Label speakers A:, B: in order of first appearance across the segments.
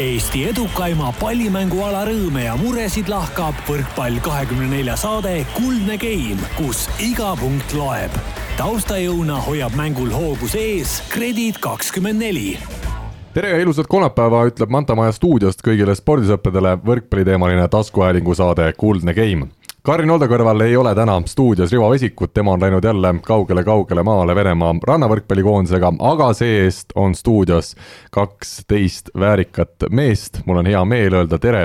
A: Eesti edukaima pallimänguala rõõme ja muresid lahkab võrkpall kahekümne nelja saade Kuldne Game, kus iga punkt loeb. taustajõuna hoiab mängul hoogus ees Kredit kakskümmend neli
B: tere ja ilusat kolmapäeva, ütleb Manta Maja stuudiost kõigile spordisõppedele võrkpalliteemaline taskuhäälingu saade Kuldne Game Karin Olde kõrval ei ole täna stuudios Rivo Vesikut, tema on läinud jälle kaugele-kaugele maale Venemaa rannavõrkpallikoondisega, aga see-eest on stuudios kaksteist väärikat meest, mul on hea meel öelda tere.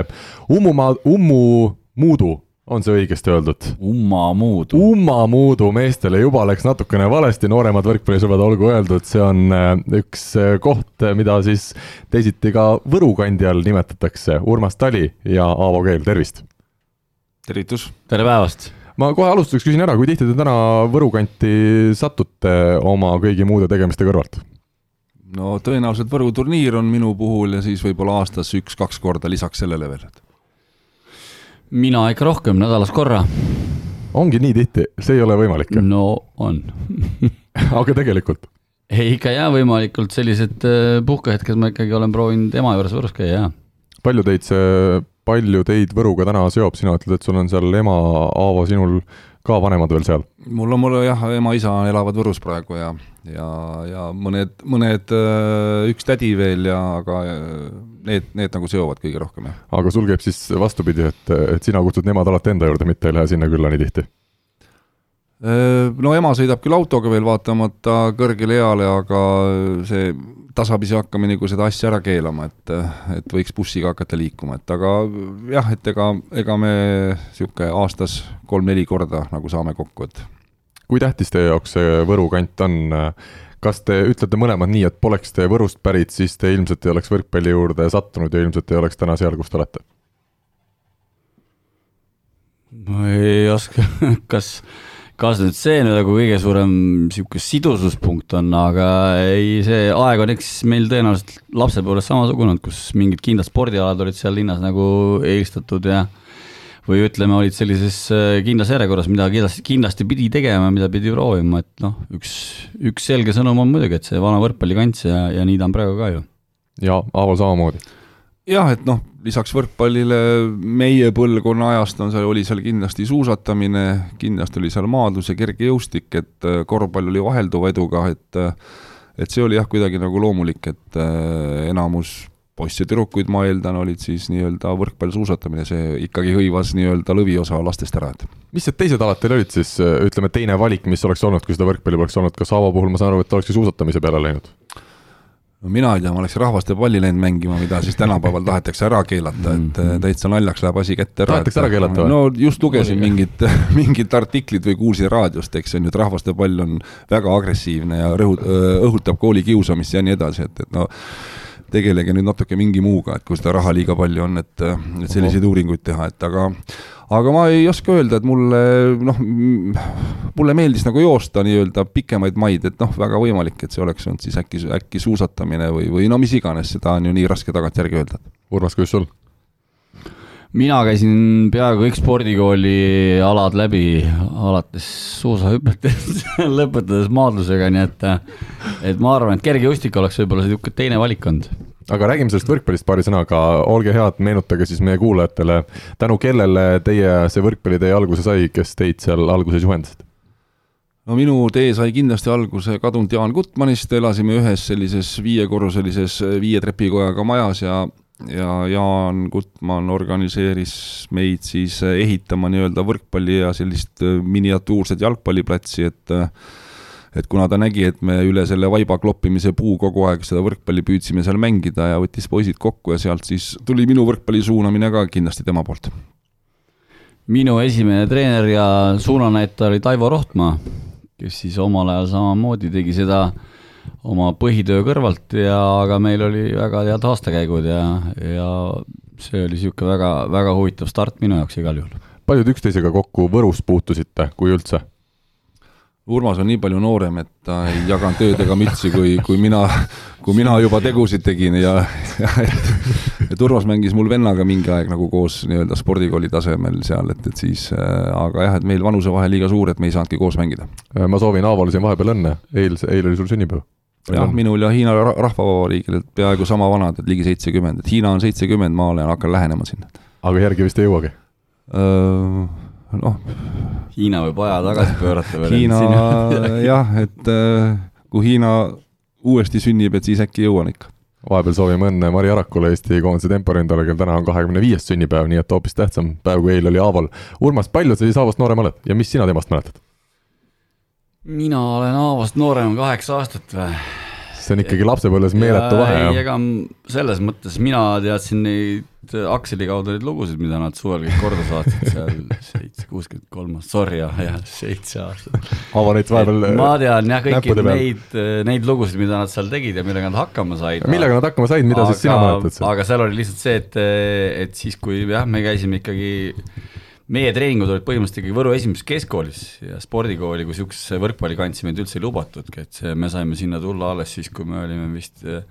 B: Ummumaa, Ummu Muudu, on see õigesti öeldud?
C: Ummamuudu.
B: Ummamuudu meestele juba läks natukene valesti, nooremad võrkpallisõbrad olgu öeldud, see on äh, üks äh, koht, mida siis teisiti ka Võru kandi all nimetatakse. Urmas Tali ja Aavo Keel, tervist
D: tervitus!
C: tere päevast!
B: ma kohe alustuseks küsin ära, kui tihti te täna Võru kanti satute oma kõigi muude tegemiste kõrvalt?
D: no tõenäoliselt Võru turniir on minu puhul ja siis võib-olla aastas üks-kaks korda lisaks sellele veel.
C: mina ikka rohkem, nädalas korra.
B: ongi nii tihti, see ei ole võimalik?
C: no on
B: aga tegelikult?
C: ei, ikka jaa, võimalikult sellised äh, puhkehetked ma ikkagi olen proovinud ema juures Võrus käia, jaa.
B: palju teid see palju teid Võruga täna seob, sina ütled, et sul on seal ema, Aavo, sinul ka vanemad veel seal?
D: mul on, mul jah, ema-isa elavad Võrus praegu ja, ja, ja mõned, mõned, äh, üks tädi veel ja, aga äh, need, need nagu seovad kõige rohkem, jah.
B: aga sul käib siis vastupidi, et, et sina kutsud nemad alati enda juurde, mitte ei lähe sinna külla nii tihti?
D: Äh, no ema sõidab küll autoga veel vaatamata kõrgele eale, aga see tasapisi hakkame nagu seda asja ära keelama, et, et võiks bussiga hakata liikuma, et aga jah, et ega, ega me niisugune aastas kolm-neli korda nagu saame kokku, et.
B: kui tähtis teie jaoks see Võru kant on? kas te ütlete mõlemad nii, et poleks te Võrust pärit, siis te ilmselt ei oleks võrkpalli juurde sattunud ja ilmselt ei oleks täna seal, kus te olete?
C: ma ei oska, kas kas nüüd see nüüd nagu kõige suurem niisugune sidususpunkt on, aga ei, see aeg on eks meil tõenäoliselt lapsepõlves samasugune olnud, kus mingid kindlad spordialad olid seal linnas nagu eelistatud ja või ütleme, olid sellises äh, kindlas järjekorras, mida kindlasti, kindlasti pidi tegema, mida pidi proovima, et noh, üks, üks selge sõnum on muidugi, et see vana võrkpallikants ja, ja nii ta on praegu ka ju.
B: ja Aavo samamoodi
D: jah, et noh, lisaks võrkpallile meie põlvkonna ajast on seal, oli seal kindlasti suusatamine, kindlasti oli seal maadlus ja kergejõustik, et äh, korvpall oli vahelduva eduga, et äh, et see oli jah, kuidagi nagu loomulik, et äh, enamus poisse tüdrukuid, ma eeldan, olid siis nii-öelda võrkpallsuusatamine, see ikkagi hõivas nii-öelda lõviosa lastest ära, et
B: mis need teised alad teil olid siis, ütleme, teine valik, mis oleks olnud, kui seda võrkpalli poleks olnud, kas Aavo puhul ma saan aru, et olekski suusatamise peale läinud?
D: No mina ei tea, ma oleks rahvaste palli läinud mängima, mida siis tänapäeval tahetakse ära keelata, et mm. täitsa naljaks läheb asi kätte ära.
B: tahetakse ära keelata või?
D: no just lugesin mingit, mingit artiklit või kuulsin raadiost, eks on ju, et rahvaste pall on väga agressiivne ja rõhut-, õhutab koolikiusamist ja nii edasi, et, et no tegelege nüüd natuke mingi muuga, et kui seda raha liiga palju on, et, et selliseid uuringuid teha, et aga aga ma ei oska öelda, et mulle noh, mulle meeldis nagu joosta nii-öelda pikemaid maid, et noh, väga võimalik, et see oleks olnud siis äkki, äkki suusatamine või, või no mis iganes, seda on ju nii raske tagantjärgi öelda.
B: Urmas, kuidas sul?
C: mina käisin peaaegu kõik spordikooli alad läbi, alates suusahüpetest lõpetades maadlusega, nii et, et ma arvan, et kergejõustik oleks võib-olla niisugune teine valik olnud
B: aga räägime sellest võrkpallist paari sõnaga, olge head, meenutage siis meie kuulajatele, tänu kellele teie see võrkpallitee alguse sai, kes teid seal alguses juhendasid?
D: no minu tee sai kindlasti alguse kadunud Jaan Gutmanist, elasime ühes sellises viiekorruselises viie trepikojaga majas ja ja Jaan Gutmann organiseeris meid siis ehitama nii-öelda võrkpalli ja sellist miniatuurset jalgpalliplatsi, et et kuna ta nägi, et me üle selle vaiba kloppimise puu kogu aeg seda võrkpalli püüdsime seal mängida ja võttis poisid kokku ja sealt siis tuli minu võrkpalli suunamine ka kindlasti tema poolt.
C: minu esimene treener ja suunanäitaja oli Taivo Rohtmaa, kes siis omal ajal samamoodi tegi seda oma põhitöö kõrvalt ja, aga meil oli väga head aastakäigud ja, ja see oli niisugune väga, väga huvitav start minu jaoks igal juhul.
B: palju te üksteisega kokku Võrus puutusite, kui üldse?
D: Urmas on nii palju noorem, et ta ei jaganud tööd ega mütsi, kui, kui mina, kui mina juba tegusid tegin ja, ja et, et Urmas mängis mul vennaga mingi aeg nagu koos nii-öelda spordikooli tasemel seal, et, et siis äh,, aga jah, et meil vanusevahe liiga suur, et me ei saanudki koos mängida.
B: ma soovin Aavale siin vahepeal õnne, eilse, eile oli sul sünnipäev
D: jah, minul ja Hiina ra- Rahvavabariigil peaaegu sama vanad, et ligi seitsekümmend, et Hiina on seitsekümmend, ma olen, hakkan lähenema sinna.
B: aga järgi vist ei jõuagi.
D: noh,
C: Hiina võib aja tagasi pöörata veel.
D: Hiina jah, et äh, kui Hiina uuesti sünnib, et siis äkki jõuan ikka.
B: vahepeal soovime õnne Mari Arakule, Eesti koondise temporündajale, kel täna on kahekümne viies sünnipäev, nii et hoopis tähtsam päev kui eile oli Aaval. Urmas, palju sa siis Aavost noorem oled ja mis sina temast mäletad?
C: mina olen Aavost noorem kaheksa aastat või?
B: See on ikkagi lapsepõlves meeletu vahe
C: ei, ega selles mõttes mina teadsin neid Akseli kaudu neid lugusid, mida nad suvel kõik korda saatsid seal seitse, kuuskümmend kolm, sorry jah, seitse aastat.
B: Aavo näitas vahepeal.
C: ma tean jah, kõiki
B: näppude peal.
C: neid, neid lugusid, mida nad seal tegid ja millega nad hakkama said.
B: millega nad hakkama said, mida aga, siis sina mäletad
C: aga seal oli lihtsalt see, et, et siis, kui jah, me käisime ikkagi, meie treeningud olid põhimõtteliselt ikkagi Võru esimeses keskkoolis ja spordikooli kui niisugusesse võrkpallikantsi meid üldse ei lubatudki, et see, me saime sinna tulla alles siis, kui me olime vist eh,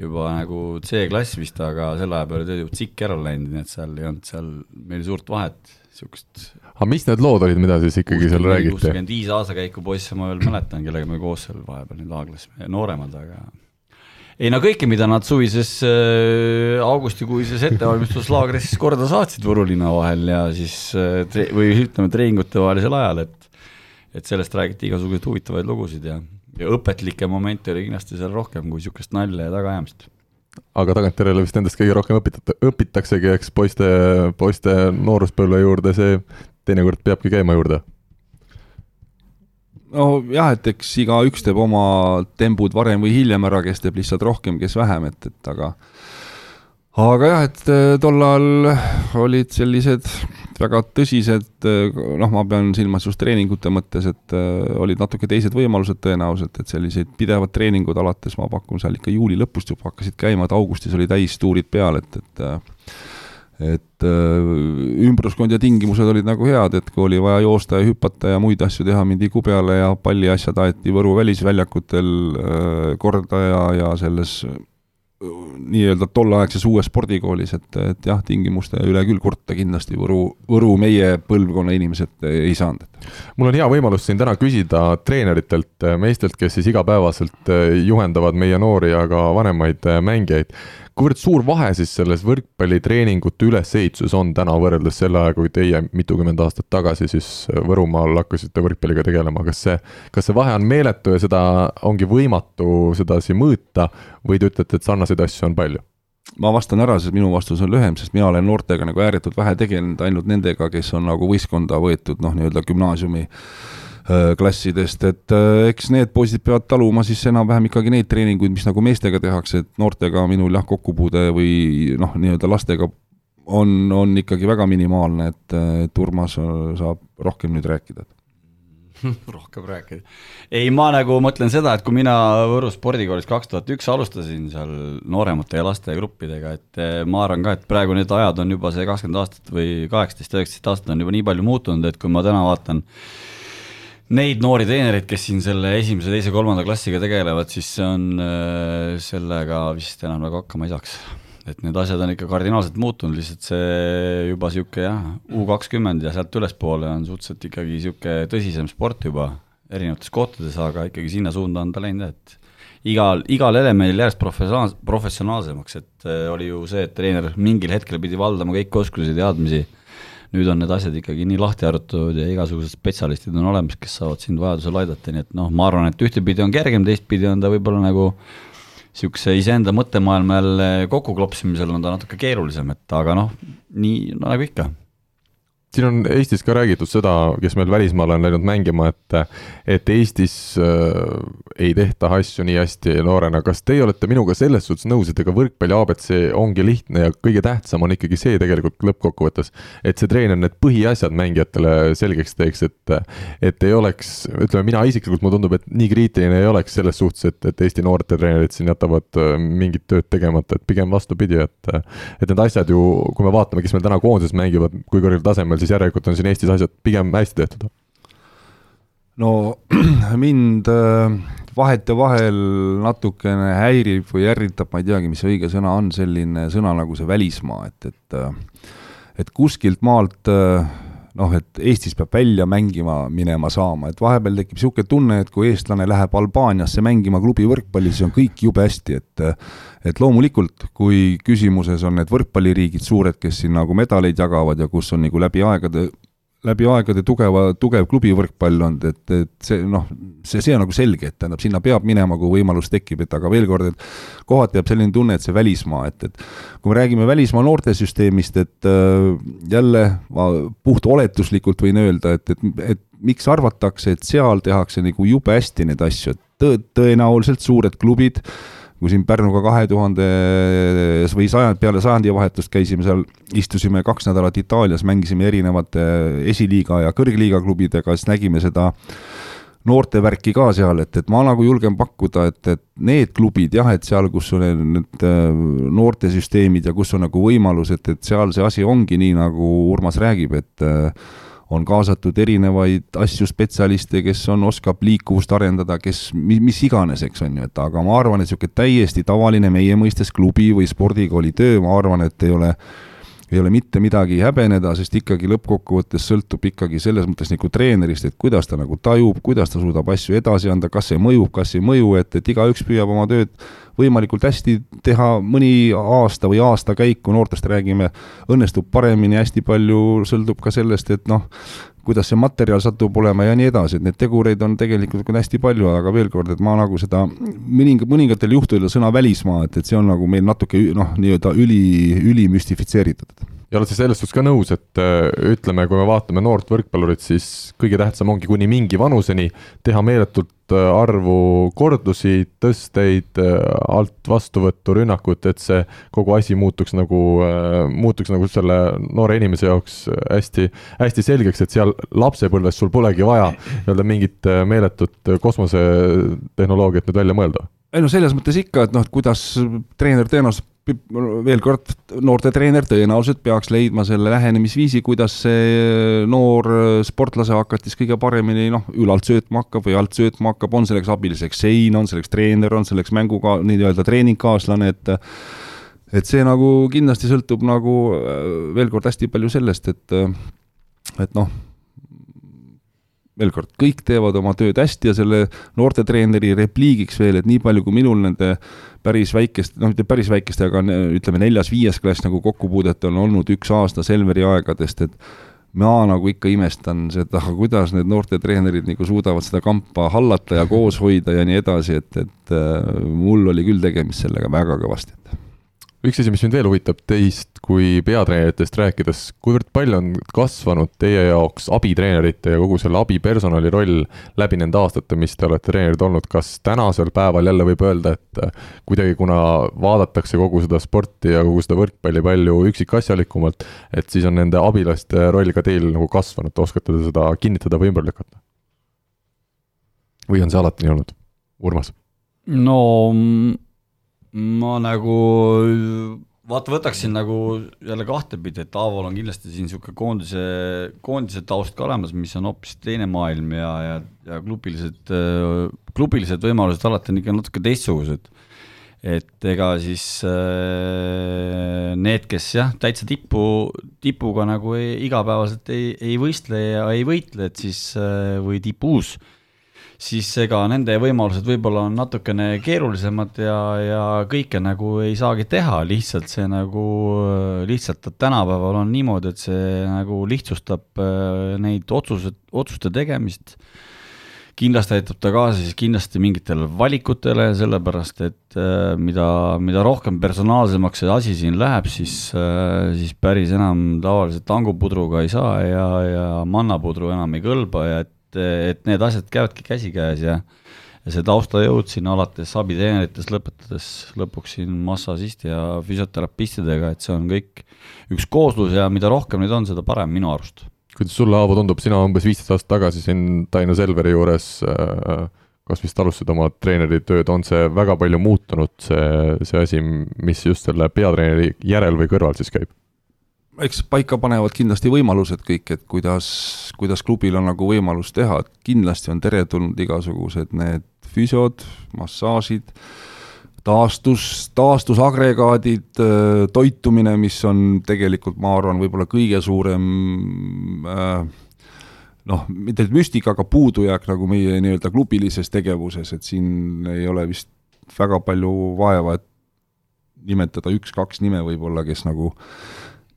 C: juba nagu C-klass vist, aga selle aja peale olid juba tsikk ära läinud, nii et seal ei olnud seal meil suurt vahet, niisugust
B: aga mis need lood olid, mida siis ikkagi seal räägiti?
C: kuuskümmend viis aastakäiku poisse ma veel mäletan, kellega me koos seal vahepeal nüüd aaglasime, nooremad, aga ei no kõike, mida nad suvises äh, augustikuises ettevalmistuslaagris korda saatsid Võru linna vahel ja siis äh, või ütleme, treeningute vahelisel ajal, et et sellest räägiti igasuguseid huvitavaid lugusid ja, ja õpetlikke momente oli kindlasti seal rohkem kui niisugust nalja ja tagaajamist.
B: aga tagantjärele vist endast kõige rohkem õpitate, õpitaksegi, eks poiste, poiste nooruspõlve juurde see teinekord peabki käima juurde.
D: nojah, et eks igaüks teeb oma tembud varem või hiljem ära, kes teeb lihtsalt rohkem, kes vähem, et, et aga aga jah, et eh, tol ajal olid sellised väga tõsised, noh, ma pean silmas just treeningute mõttes, et eh, olid natuke teised võimalused tõenäoliselt, et selliseid pidevad treeningud alates ma pakun seal ikka juuli lõpust juba hakkasid käima, et augustis oli täistuurid peal, et, et et äh, ümbruskond ja tingimused olid nagu head, et kui oli vaja joosta ja hüpata ja muid asju teha, mindi kubjale ja palliasjad aeti Võru välisväljakutel äh, korda ja, ja selles äh, nii-öelda tolleaegses uues spordikoolis, et, et jah, tingimuste üle küll kurta kindlasti Võru, Võru meie põlvkonna inimesed ei saanud.
B: mul on hea võimalus siin täna küsida treeneritelt, meestelt, kes siis igapäevaselt juhendavad meie noori ja ka vanemaid mängijaid. Kuivõrd suur vahe siis selles võrkpallitreeningute ülesehituses on täna võrreldes selle ajaga, kui teie mitukümmend aastat tagasi siis Võrumaal hakkasite võrkpalliga tegelema, kas see, kas see vahe on meeletu ja seda ongi võimatu sedasi mõõta või te ütlete, et sarnaseid asju on palju?
D: ma vastan ära, sest minu vastus on lühem, sest mina olen noortega nagu ääretult vähe tegelenud, ainult nendega, kes on nagu võistkonda võetud, noh, nii-öelda gümnaasiumi öö, klassidest, et öö, eks need poisid peavad taluma siis enam-vähem ikkagi neid treeninguid, mis nagu meestega tehakse, et noortega minul jah, kokkupuude või noh, nii-öelda lastega on, on ikkagi väga minimaalne, et, et Urmas öö, saab rohkem nüüd rääkida.
C: rohkem rääkida. ei, ma nagu mõtlen seda, et kui mina Võru spordikoolis kaks tuhat üks alustasin seal nooremate ja lastegruppidega, et ma arvan ka, et praegu need ajad on juba see kakskümmend aastat või kaheksateist, üheksateist aastat on juba nii palju muutunud, et kui ma täna vaatan neid noori treenereid, kes siin selle esimese, teise, kolmanda klassiga tegelevad, siis see on äh, sellega vist enam nagu hakkama ei saaks. et need asjad on ikka kardinaalselt muutunud, lihtsalt see juba niisugune jah, U kakskümmend ja sealt ülespoole on suhteliselt ikkagi niisugune tõsisem sport juba erinevates kohtades, aga ikkagi sinna suunda on ta läinud et igal, igal elemendil järjest professionaal-, professionaalsemaks, et äh, oli ju see, et treener mingil hetkel pidi valdama kõiki oskusi teadmisi nüüd on need asjad ikkagi nii lahti arutatud ja igasugused spetsialistid on olemas, kes saavad sind vajadusel aidata, nii et noh, ma arvan, et ühtepidi on kergem, teistpidi on ta võib-olla nagu niisuguse iseenda mõttemaailma jälle kokkuklopsimisel on ta natuke keerulisem, et aga noh, nii no, nagu ikka.
B: Siin on Eestis ka räägitud seda, kes meil välismaale on läinud mängima, et et Eestis äh, ei tehta asju nii hästi noorena, kas teie olete minuga selles suhtes nõus, et ega võrkpalli abc ongi lihtne ja kõige tähtsam on ikkagi see tegelikult lõppkokkuvõttes, et see treener need põhiasjad mängijatele selgeks teeks, et et ei oleks, ütleme mina isiklikult, mulle tundub, et nii kriitiline ei oleks selles suhtes, et, et Eesti noortetreenerid siin jätavad äh, mingit tööd tegemata, et pigem vastupidi, et et need asjad ju, kui me vaatame, kes meil täna koondises mängivad, kui kõrgel tasemel, siis järelikult on siin Eestis asjad pigem hästi tehtud.
D: no mind äh, vahetevahel natukene häirib või ärritab, ma ei teagi, mis see õige sõna on, selline sõna nagu see välismaa, et, et äh, et kuskilt maalt äh, noh, et Eestis peab välja mängima minema saama, et vahepeal tekib niisugune tunne, et kui eestlane läheb Albaaniasse mängima klubi võrkpalli, siis on kõik jube hästi, et et loomulikult, kui küsimuses on need võrkpalliriigid suured, kes siin nagu medaleid jagavad ja kus on nagu läbi aegade läbi aegade tugeva, tugev klubivõrkpall olnud, et, et see noh, see, see on nagu selge, et tähendab, sinna peab minema, kui võimalus tekib, et aga veel kord, et kohati jääb selline tunne, et see välismaa, et, et kui me räägime välismaa noortesüsteemist, et äh, jälle ma puht oletuslikult võin öelda, et, et, et miks arvatakse, et seal tehakse nagu jube hästi neid asju, et tõ-, tõenäoliselt suured klubid äh, kui siin Pärnuga kahe tuhandes või sajand, peale sajandivahetust käisime seal, istusime kaks nädalat Itaalias, mängisime erinevate esiliiga ja kõrgliiga klubidega, siis nägime seda noortevärki ka seal, et, et ma nagu julgen pakkuda, et, et need klubid jah, et seal, kus on need äh, noortesüsteemid ja kus on nagu võimalus, et, et seal see asi ongi nii, nagu Urmas räägib, et äh, on kaasatud erinevaid asju, spetsialiste, kes on, oskab liikuvust arendada, kes, mis, iganes, eks on ju, et aga ma arvan, et niisugune täiesti tavaline meie mõistes klubi või spordikooli töö, ma arvan, et ei ole ei ole mitte midagi häbeneda, sest ikkagi lõppkokkuvõttes sõltub ikkagi selles mõttes nagu treenerist, et kuidas ta nagu tajub, kuidas ta suudab asju edasi anda, kas see mõjub, kas ei mõju, et, et igaüks püüab oma tööd võimalikult hästi teha, mõni aasta või aastakäik, kui noortest räägime, õnnestub paremini, hästi palju sõltub ka sellest, et noh, kuidas see materjal satub olema ja nii edasi, et neid tegureid on tegelikult hästi palju, aga veel kord, et ma nagu seda mõning-, mõningatel juhtudel sõna välismaa, et, et see on nagu meil natuke noh, nii-öelda üli, ülimüstifitseeritud.
B: Ja oled sa selles suhtes ka nõus, et ütleme, kui me vaatame noort võrkpallurit, siis kõige tähtsam ongi kuni mingi vanuseni teha meeletult äh, arvu kordusi, tõsteid, äh, alt vastuvõttu, rünnakut, et see kogu asi muutuks nagu, muutuks nagu selle noore inimese jaoks hästi, hästi selgeks, et seal lapsepõlves sul polegi vaja nii-öelda mingit meeletut kosmosetehnoloogiat nüüd välja mõelda.
D: Ei no selles mõttes ikka, et noh, et kuidas treener tõenäoliselt veel kord, noortetreener tõenäoliselt peaks leidma selle lähenemisviisi, kuidas see noor sportlase hakatis kõige paremini noh, ülalt söötma hakkab või alt söötma hakkab, on selleks abiliseks sein, on selleks treener, on selleks mänguga nii-öelda treeningkaaslane, et et see nagu kindlasti sõltub nagu veel kord hästi palju sellest, et et noh, veel kord, kõik teevad oma tööd hästi ja selle noortetreeneri repliigiks veel, et nii palju, kui minul nende päris väikest, noh, mitte päris väikeste, aga ütleme, neljas-viies klass nagu kokkupuudet on olnud üks aasta Selveri aegadest, et ma nagu ikka imestan seda, kuidas need noortetreenerid nagu suudavad seda kampa hallata ja koos hoida ja nii edasi, et, et äh, mul oli küll tegemist sellega väga kõvasti,
B: üks asi, mis mind veel huvitab teist kui peatreeneritest rääkides, kuivõrd palju on kasvanud teie jaoks abitreenerite ja kogu selle abipersonali roll läbi nende aastate, mis te olete treenerid olnud, kas tänasel päeval jälle võib öelda, et kuidagi, kuna vaadatakse kogu seda sporti ja kogu seda võrkpalli palju üksikasjalikumalt, et siis on nende abilaste roll ka teil nagu kasvanud, oskate te seda kinnitada või ümber lükata? või on see alati nii olnud? Urmas?
C: no ma nagu vaata, võtaksin nagu jälle kahtepidi, et Aaval on kindlasti siin niisugune koondise, koondise taust ka olemas, mis on hoopis teine maailm ja, ja, ja klubilised, klubilised võimalused alati on ikka natuke teistsugused. et ega siis äh, need, kes jah, täitsa tipu, tipuga nagu ei, igapäevaselt ei, ei võistle ja ei võitle, et siis äh, või tipus siis ega nende võimalused võib-olla on natukene keerulisemad ja, ja kõike nagu ei saagi teha, lihtsalt see nagu, lihtsalt tänapäeval on niimoodi, et see nagu lihtsustab äh, neid otsused, otsuste tegemist. Kindlasti aitab ta kaasa siis kindlasti mingitele valikutele, sellepärast et äh, mida, mida rohkem personaalsemaks see asi siin läheb, siis, äh, siis päris enam tavaliselt tangupudruga ei saa ja, ja mannapudru enam ei kõlba ja et et, et need asjad käivadki käsikäes ja ja see taustajõud siin alates abitreeneritest lõpetades lõpuks siin massaažisti ja füsioterapistidega, et see on kõik üks kooslus ja mida rohkem neid on, seda parem minu arust.
B: kuidas sulle, Aavo, tundub, sina umbes viisteist aastat tagasi siin Taino Selveri juures äh, kas vist alustasid oma treeneritööd, on see väga palju muutunud, see, see asi, mis just selle peatreeneri järel või kõrval siis käib?
D: Eks paika panevad kindlasti võimalused kõik, et kuidas, kuidas klubil on nagu võimalus teha, et kindlasti on teretulnud igasugused need füsiod, massaažid, taastus, taastusagregaadid, toitumine, mis on tegelikult, ma arvan, võib-olla kõige suurem äh, noh, mitte nüüd müstika, aga puudujääk nagu meie nii-öelda klubilises tegevuses, et siin ei ole vist väga palju vaeva, et nimetada üks-kaks nime võib-olla, kes nagu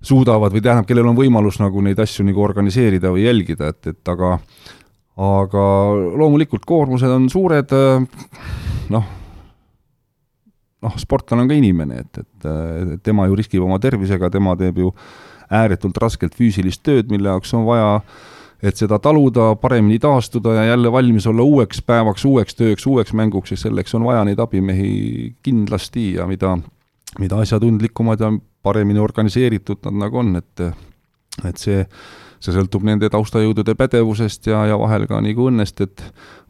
D: suudavad või tähendab, kellel on võimalus nagu neid asju nagu organiseerida või jälgida, et, et aga aga loomulikult koormused on suured, noh, noh, sportlane on ka inimene, et, et, et tema ju riskib oma tervisega, tema teeb ju ääretult raskelt füüsilist tööd, mille jaoks on vaja et seda taluda, paremini taastuda ja jälle valmis olla uueks päevaks, uueks tööks, uueks mänguks ja selleks on vaja neid abimehi kindlasti ja mida, mida asjatundlikumad ja paremini organiseeritud nad nagu on, et et see, see sõltub nende taustajõudude pädevusest ja, ja vahel ka nagu õnnest, et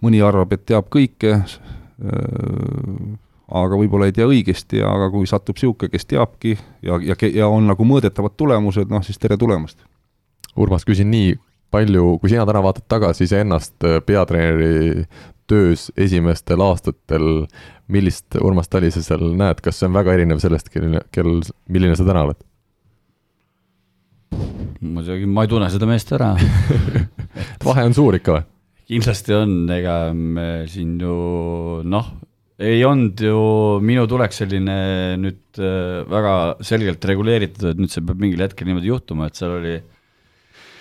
D: mõni arvab, et teab kõike, aga võib-olla ei tea õigesti, aga kui satub niisugune, kes teabki ja, ja, ja on nagu mõõdetavad tulemused, noh siis tere tulemast!
B: Urmas, küsin nii, palju, kui sina täna vaatad tagasi iseennast peatreeneri töös esimestel aastatel, millist Urmas Tali sa seal näed, kas see on väga erinev sellest, kel, kel, milline sa täna oled?
C: muidugi ma ei tunne seda meest ära
B: vahe on suur ikka või?
C: kindlasti on, ega me siin ju noh, ei olnud ju minu tulek selline nüüd äh, väga selgelt reguleeritud, et nüüd see peab mingil hetkel niimoodi juhtuma, et seal oli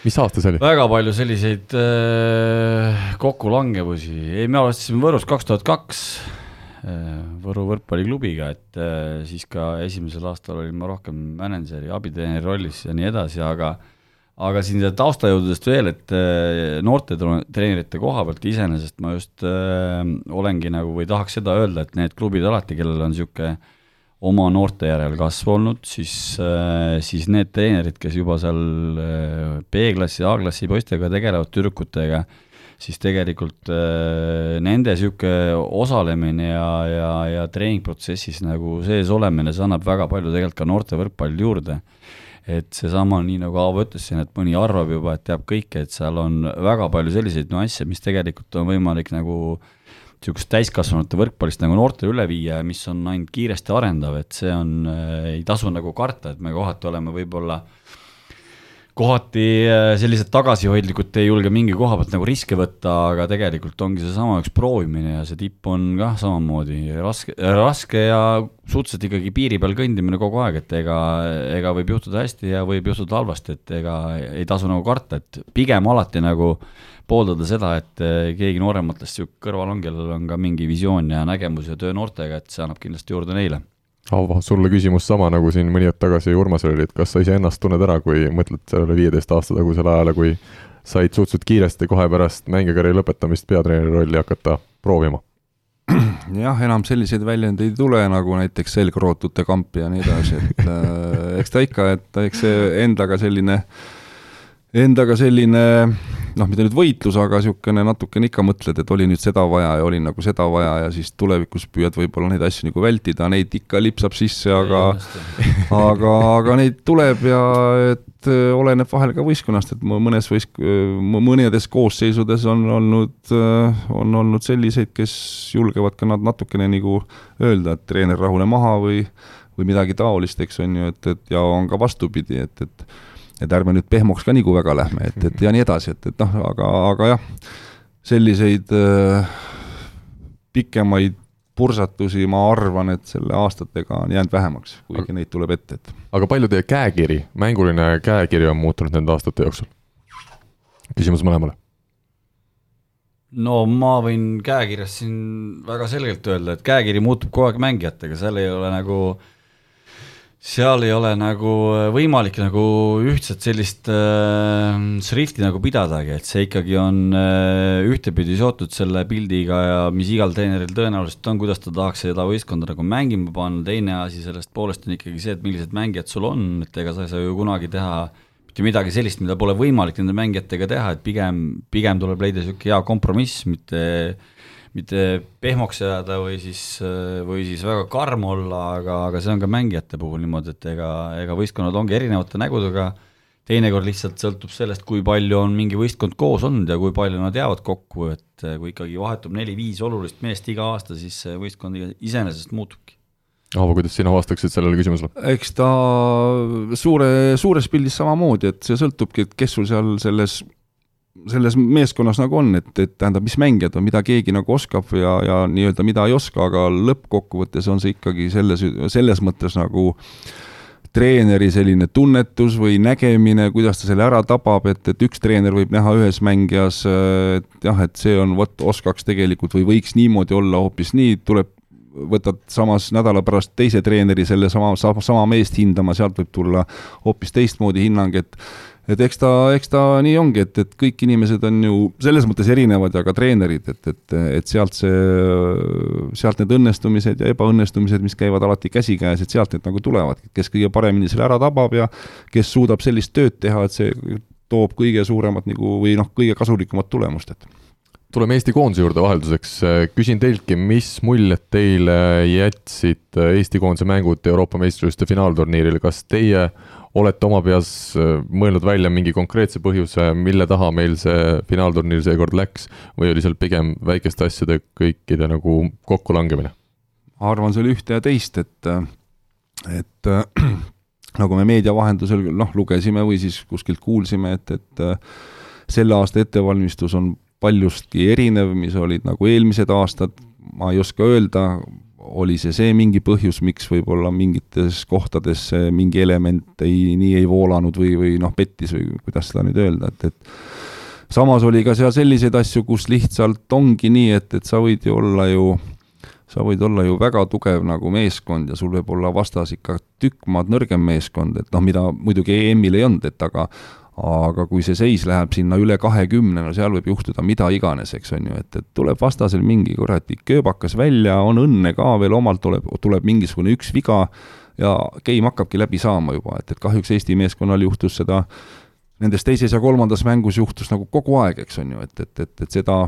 B: mis aasta see oli?
C: väga palju selliseid äh, kokkulangevusi, ei, me alustasime Võrus kaks tuhat kaks äh, Võru võrkpalliklubiga, et äh, siis ka esimesel aastal olin ma rohkem mänedžeri, abitreeneri rollis ja nii edasi, aga aga siin taustajõududest veel, et äh, noorte treenerite koha pealt iseenesest ma just äh, olengi nagu või tahaks seda öelda, et need klubid alati, kellel on niisugune oma noorte järel kasv olnud, siis, äh, siis need treenerid, kes juba seal äh, B-klassi, A-klassi poistega tegelevad, tüdrukutega, siis tegelikult äh, nende niisugune osalemine ja, ja, ja treeningprotsessis nagu sees olemine, see annab väga palju tegelikult ka noorte võrkpallil juurde. et seesama, nii nagu Aavo ütles siin, et mõni arvab juba, et teab kõike, et seal on väga palju selliseid nüansse, mis tegelikult on võimalik nagu äh, niisugust täiskasvanute võrkpallist nagu noortele üle viia mis on ainult kiiresti arendav, et see on äh,, ei tasu nagu karta, et me kohati oleme võib-olla kohati äh, sellised tagasihoidlikud, ei julge mingi koha pealt nagu riske võtta, aga tegelikult ongi seesama üks proovimine ja see tipp on kah samamoodi raske, raske ja suhteliselt ikkagi piiri peal kõndimine kogu aeg, et ega, ega võib juhtuda hästi ja võib juhtuda halvasti, et ega ei tasu nagu karta, et pigem alati nagu äh, pooldada seda, et eh, keegi noorematest sihuke kõrval on, kellel on ka mingi visioon ja nägemus ja töö noortega, et see annab kindlasti juurde neile.
B: Avo, sulle küsimus sama, nagu siin mõni hetk tagasi Urmasel oli, et kas sa iseennast tunned ära, kui mõtled sellele viieteist aasta tagusele ajale, kui said suhteliselt kiiresti kohe pärast mängikarjääri lõpetamist peatreeneri rolli hakata proovima?
D: jah, enam selliseid väljendeid ei tule, nagu näiteks selgrootute kamp ja nii edasi, et äh, eks ta ikka, et eks see endaga selline, endaga selline noh, mitte nüüd võitlus, aga niisugune natukene ikka mõtled, et oli nüüd seda vaja ja oli nagu seda vaja ja siis tulevikus püüad võib-olla neid asju nagu vältida, neid ikka lipsab sisse, aga aga, aga neid tuleb ja et äh, oleneb vahel ka võistkonnast, et mõnes võist-, mõnedes koosseisudes on olnud, äh, on olnud selliseid, kes julgevad ka nad natukene nagu öelda, et treener, rahune maha või või midagi taolist, eks on ju, et, et ja on ka vastupidi, et, et et ärme nüüd pehmoks ka nagu väga lähme, et, et ja nii edasi, et, et noh, aga, aga jah, selliseid äh, pikemaid pursatusi ma arvan, et selle aastatega on jäänud vähemaks, kuigi aga, neid tuleb ette, et.
B: aga palju teie käekiri, mänguline käekiri on muutunud nende aastate jooksul? küsimus mõlemale.
C: no ma võin käekirjast siin väga selgelt öelda, et käekiri muutub kogu aeg mängijatega, seal ei ole nagu äh, seal ei ole nagu äh, võimalik nagu ühtset sellist äh, šrifti nagu pidadagi, et see ikkagi on äh, ühtepidi seotud selle pildiga ja mis igal treeneril tõenäoliselt on, kuidas ta tahaks seda võistkonda nagu mängima panna, teine asi sellest poolest on ikkagi see, et millised mängijad sul on, et ega sa ei saa ju kunagi teha mitte midagi sellist, mida pole võimalik nende mängijatega teha, et pigem, pigem tuleb leida niisugune hea kompromiss, mitte äh, mitte pehmoks jääda või siis, või siis väga karm olla, aga, aga see on ka mängijate puhul niimoodi, et ega, ega võistkonnad ongi erinevate nägudega, teinekord lihtsalt sõltub sellest, kui palju on mingi võistkond koos olnud ja kui palju nad jäävad kokku, et kui ikkagi vahetub neli-viis olulist meest iga aasta, siis see võistkond iseenesest muutubki
B: Aavo, kuidas sina vastaksid sellele küsimusele?
D: eks ta suure, suures pildis samamoodi, et see sõltubki, et kes sul seal selles selles meeskonnas nagu on, et, et tähendab, mis mängijad on, mida keegi nagu oskab ja, ja nii-öelda mida ei oska, aga lõppkokkuvõttes on see ikkagi selles, selles mõttes nagu treeneri selline tunnetus või nägemine, kuidas ta selle ära tabab, et, et üks treener võib näha ühes mängijas, et jah, et see on, vot oskaks tegelikult või võiks niimoodi olla hoopis nii, tuleb võtad samas nädala pärast teise treeneri selle sama, sama, meest hindama, sealt võib tulla hoopis teistmoodi hinnang, et et eks ta, eks ta nii ongi, et, et kõik inimesed on ju selles mõttes erinevad ja ka treenerid, et, et, et sealt see, sealt need õnnestumised ja ebaõnnestumised, mis käivad alati käsikäes, et sealt need nagu tulevad, kes kõige paremini selle ära tabab ja kes suudab sellist tööd teha, et see toob kõige suuremat nagu või noh, kõige kasulikumat tulemust, et
B: tuleme Eesti koondise juurde vahelduseks, küsin teiltki, mis muljet teile jätsid Eesti koondise mängud Euroopa meistrivõistluste finaalturniiril, kas teie olete oma peas mõelnud välja mingi konkreetse põhjuse, mille taha meil see finaalturniir seekord läks? Või oli seal pigem väikeste asjade kõikide nagu kokkulangemine?
D: ma arvan, see oli ühte ja teist, et, et nagu me meedia vahendusel noh, lugesime või siis kuskilt kuulsime, et, et selle aasta ettevalmistus on paljustki erinev, mis olid nagu eelmised aastad, ma ei oska öelda, oli see see mingi põhjus, miks võib-olla mingites kohtades mingi element ei, nii ei voolanud või, või noh, pettis või kuidas seda nüüd öelda, et, et samas oli ka seal selliseid asju, kus lihtsalt ongi nii, et, et sa võid ju olla ju, sa võid olla ju väga tugev nagu meeskond ja sul võib olla vastas ikka tükk maad nõrgem meeskond, et noh, mida muidugi EM-il ei olnud, et aga aga kui see seis läheb sinna üle kahekümne, no seal võib juhtuda mida iganes, eks on ju, et, et tuleb vastasel mingi kuradi kööbakas välja, on õnne ka veel omalt, tuleb, tuleb mingisugune üks viga ja game hakkabki läbi saama juba, et, et kahjuks Eesti meeskonnal juhtus seda, nendes teises ja kolmandas mängus juhtus nagu kogu aeg, eks on ju, et, et, et, et seda,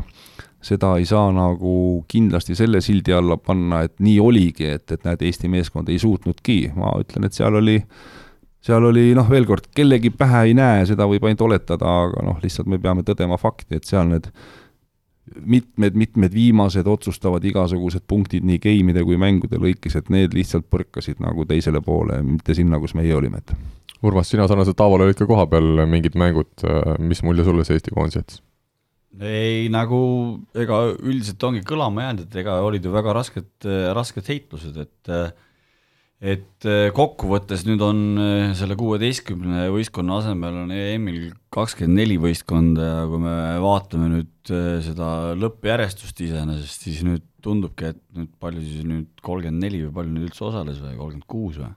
D: seda ei saa nagu kindlasti selle sildi alla panna, et nii oligi, et, et näed, Eesti meeskond ei suutnudki, ma ütlen, et seal oli seal oli noh, veel kord, kellegi pähe ei näe, seda võib ainult oletada, aga noh, lihtsalt me peame tõdema fakti, et seal need mitmed-mitmed viimased otsustavad igasugused punktid nii game'ide kui mängude lõikes, et need lihtsalt põrkasid nagu teisele poole, mitte sinna, kus meie olime, et
B: Urmas, sina sarnaselt Taavole olid ka kohapeal mingid mängud, mis mulje sulle see Eesti koondis jättis?
C: ei, nagu ega üldiselt ongi kõlama jäänud, et ega olid ju väga rasked, rasked heitlused, et äh, et äh, kokkuvõttes nüüd on äh, selle kuueteistkümne võistkonna asemel on EM-il kakskümmend neli võistkonda ja kui me vaatame nüüd äh, seda lõppjärjestust iseenesest, siis nüüd tundubki, et nüüd palju siis nüüd kolmkümmend neli või palju nüüd üldse osales või kolmkümmend kuus või?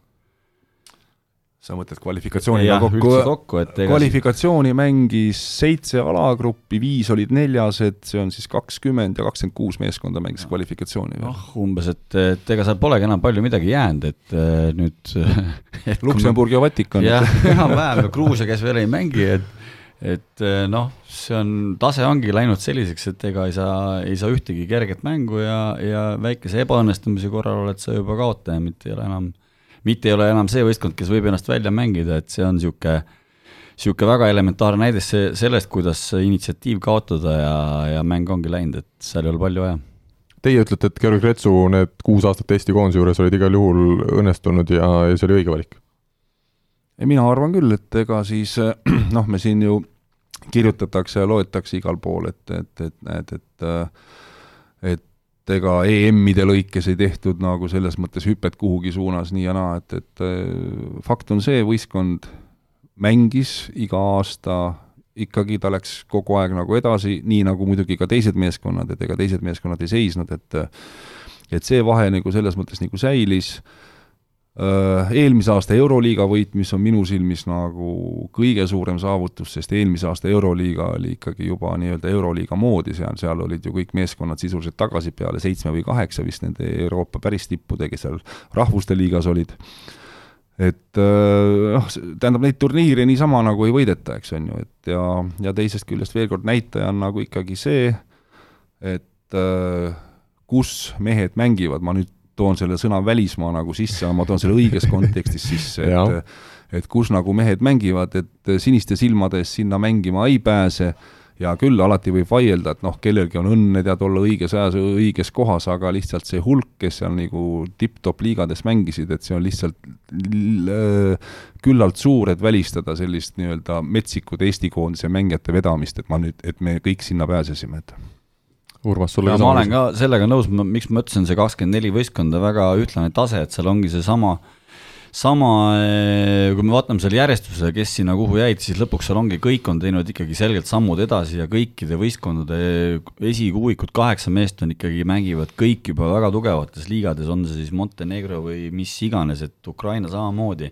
D: Sa mõtled kvalifikatsiooniga kokku, kokku, et kvalifikatsiooni mängis seitse alagruppi, viis olid neljased, see on siis kakskümmend ja kakskümmend kuus meeskonda mängis no. kvalifikatsiooni.
C: noh, umbes, et, et ega seal polegi enam palju midagi jäänud, et äh, nüüd
D: Luksemburg ja Vatikan.
C: jah, enam-vähem, Gruusia, kes veel ei mängi, et et äh, noh, see on, tase ongi läinud selliseks, et ega ei saa, ei saa ühtegi kerget mängu ja, ja väikese ebaõnnestumise korral oled sa juba kaotaja, mitte ei ole enam äh, mitte ei ole enam see võistkond, kes võib ennast välja mängida, et see on niisugune niisugune väga elementaarne näide see, sellest, kuidas initsiatiiv kaotada ja, ja mäng ongi läinud, et seal ei ole palju vaja.
B: Teie ütlete, et Georg Retsu need kuus aastat Eesti koondise juures olid igal juhul õnnestunud ja, ja see oli õige valik?
D: mina arvan küll, et ega siis noh, me siin ju kirjutatakse ja loetakse igal pool, et, et, et näed, et et et ega EM-ide lõikes ei tehtud nagu selles mõttes hüpet kuhugi suunas nii ja naa, et, et äh, fakt on see, võistkond mängis iga aasta ikkagi ta läks kogu aeg nagu edasi, nii nagu muidugi ka teised meeskonnad, et ega teised meeskonnad ei seisnud, et et see vahe nagu selles mõttes nagu säilis eelmise aasta Euroliiga võit, mis on minu silmis nagu kõige suurem saavutus, sest eelmise aasta Euroliiga oli ikkagi juba nii-öelda Euroliiga moodi, seal, seal olid ju kõik meeskonnad sisuliselt tagasi peale seitsme või kaheksa vist nende Euroopa päris tippude, kes seal rahvuste liigas olid. et äh, noh, tähendab, neid turniire niisama nagu ei võideta, eks on ju, et ja, ja teisest küljest veel kord näitaja on nagu ikkagi see, et äh, kus mehed mängivad, ma nüüd toon selle sõna välismaa nagu sisse, ma toon selle õiges kontekstis sisse, et et kus nagu mehed mängivad, et siniste silmade eest sinna mängima ei pääse ja küll alati võib vaielda, et noh, kellelgi on õnne tead olla õiges ajas õiges kohas, aga lihtsalt see hulk, kes seal nagu tipp-topp liigades mängisid, et see on lihtsalt küllalt suur, et välistada sellist nii-öelda metsikut Eesti koondise mängijate vedamist, et ma nüüd, et me kõik sinna pääsesime, et
B: Urmas, sulle
C: ka ma olen ka sellega nõus, miks ma ütlesin, see kakskümmend neli võistkonda väga ühtlane tase, et seal ongi seesama sama, eh, kui me vaatame selle järjestuse, kes sinna kuhu jäid, siis lõpuks seal ongi, kõik on teinud ikkagi selgelt sammud edasi ja kõikide võistkondade esikuuikud, kaheksa meest on ikkagi, mängivad kõik juba väga tugevates liigades, on see siis Montenegro või mis iganes, et Ukraina samamoodi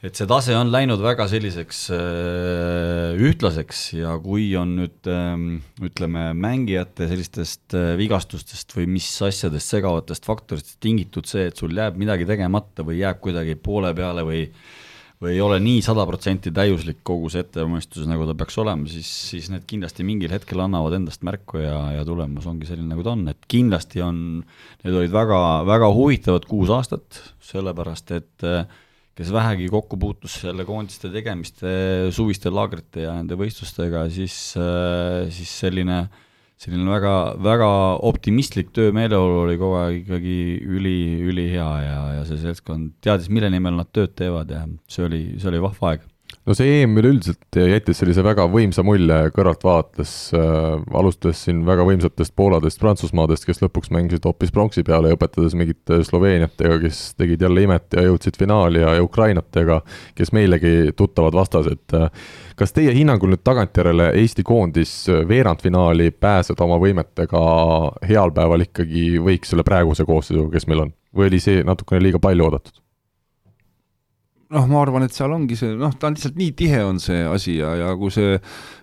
C: et see tase on läinud väga selliseks äh, ühtlaseks ja kui on nüüd ähm, ütleme, mängijate sellistest äh, vigastustest või mis asjadest, segavatest faktoritest tingitud see, et sul jääb midagi tegemata või jääb kuidagi poole peale või või ei ole nii sada protsenti täiuslik kogu see ettevalmistus, nagu ta peaks olema, siis, siis need kindlasti mingil hetkel annavad endast märku ja, ja tulemus ongi selline, nagu ta on, et kindlasti on, need olid väga, väga huvitavad kuus aastat, sellepärast et äh, kes vähegi kokku puutus selle koondiste tegemiste, suviste laagrite ja nende võistlustega, siis, äh, siis selline, selline väga, väga optimistlik töömeeleolu oli kogu aeg ikkagi üli, ülihea ja, ja see seltskond teadis, mille nimel nad tööd teevad ja see oli, see oli vahva aeg
B: no see EM üleüldiselt jättis sellise väga võimsa mulje kõrvaltvaates äh,, alustades siin väga võimsatest Pooladest, Prantsusmaadest, kes lõpuks mängisid hoopis pronksi peale ja õpetades mingite Sloveeniatega, kes tegid jälle imet ja jõudsid finaali ja, ja Ukrainatega, kes meilegi tuttavad vastased. kas teie hinnangul nüüd tagantjärele Eesti koondis veerandfinaali pääseda oma võimetega heal päeval ikkagi võiks selle praeguse koosseisuga, kes meil on, või oli see natukene liiga palju oodatud?
D: Noh, ma arvan, et seal ongi see, noh, ta on lihtsalt nii tihe, on see asi ja, ja kui see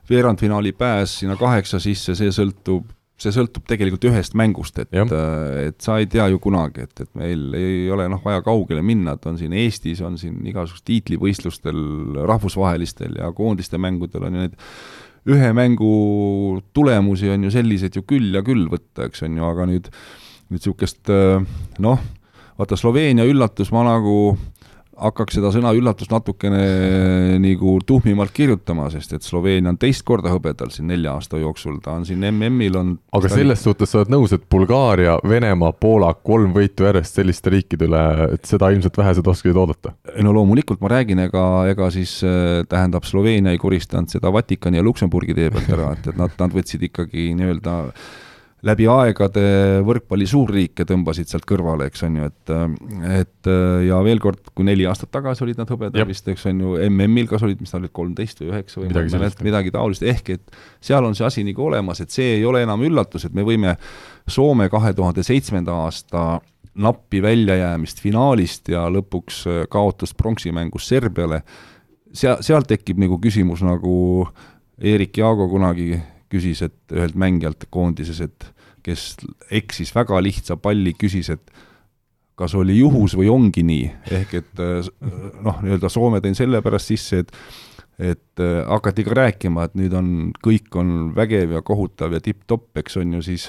D: veerandfinaali pääs sinna kaheksa sisse, see sõltub, see sõltub tegelikult ühest mängust, et, et sa ei tea ju kunagi, et, et meil ei ole noh, vaja kaugele minna, et on siin Eestis, on siin igasugustel tiitlivõistlustel, rahvusvahelistel ja koondiste mängudel on ju neid ühe mängu tulemusi on ju selliseid ju küll ja küll võtta, eks on ju, aga nüüd, nüüd niisugust noh, vaata Sloveenia üllatus, ma nagu hakkaks seda sõna üllatus natukene nagu tuhmimalt kirjutama, sest et Sloveenia on teist korda hõbedal siin nelja aasta jooksul, ta on siin MM-il on
B: aga selles suhtes sa oled nõus, et Bulgaaria, Venemaa, Poola, kolm võitu järjest selliste riikide üle, et seda ilmselt vähesed oskasid oodata?
D: no loomulikult ma räägin, ega, ega siis äh, tähendab, Sloveenia ei koristanud seda Vatikani ja Luksemburgi tee pealt ära, et, et nad, nad võtsid ikkagi nii-öelda läbi aegade võrkpalli suurriike tõmbasid sealt kõrvale, eks on ju, et et ja veel kord, kui neli aastat tagasi olid nad hõbedal vist, eks on ju, MM-il kas olid, mis nad olid, kolmteist või üheksa või midagi, sellist, midagi taolist, ehk et seal on see asi nagu olemas, et see ei ole enam üllatus, et me võime Soome kahe tuhande seitsmenda aasta nappi väljajäämist finaalist ja lõpuks kaotust pronksimängus Serbiale, seal, seal tekib nagu küsimus, nagu Erik Jaago kunagi küsis, et ühelt mängijalt koondises, et kes eksis väga lihtsa palli, küsis, et kas oli juhus või ongi nii, ehk et noh, nii-öelda Soome tõin sellepärast sisse, et et äh, hakati ka rääkima, et nüüd on, kõik on vägev ja kohutav ja tipp-topp, eks on ju, siis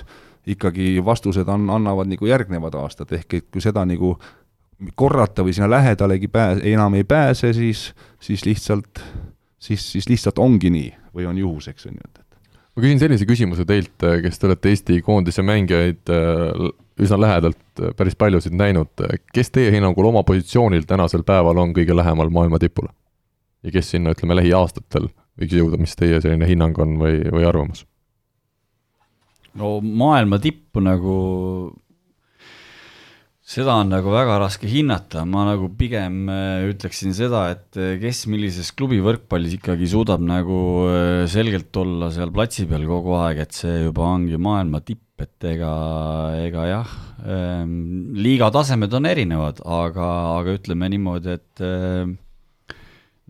D: ikkagi vastused on, annavad nagu järgnevad aastad, ehk et kui seda nagu korrata või sinna lähedalegi pääse, enam ei pääse, siis, siis lihtsalt, siis, siis lihtsalt ongi nii või on juhus, eks on ju, et
B: ma küsin sellise küsimuse teilt, kes te olete Eesti koondise mängijaid äh, üsna lähedalt äh, päris paljusid näinud, kes teie hinnangul oma positsioonil tänasel päeval on kõige lähemal maailma tipule? ja kes sinna, ütleme, lähiaastatel võiks jõuda, mis teie selline hinnang on või, või arvamus?
C: no maailma tippu nagu seda on nagu väga raske hinnata, ma nagu pigem äh, ütleksin seda, et äh, kes millises klubi võrkpallis ikkagi suudab nagu äh, selgelt olla seal platsi peal kogu aeg, et see juba ongi maailma tipp, et ega, ega jah, ähm, liiga tasemed on erinevad, aga, aga ütleme niimoodi, et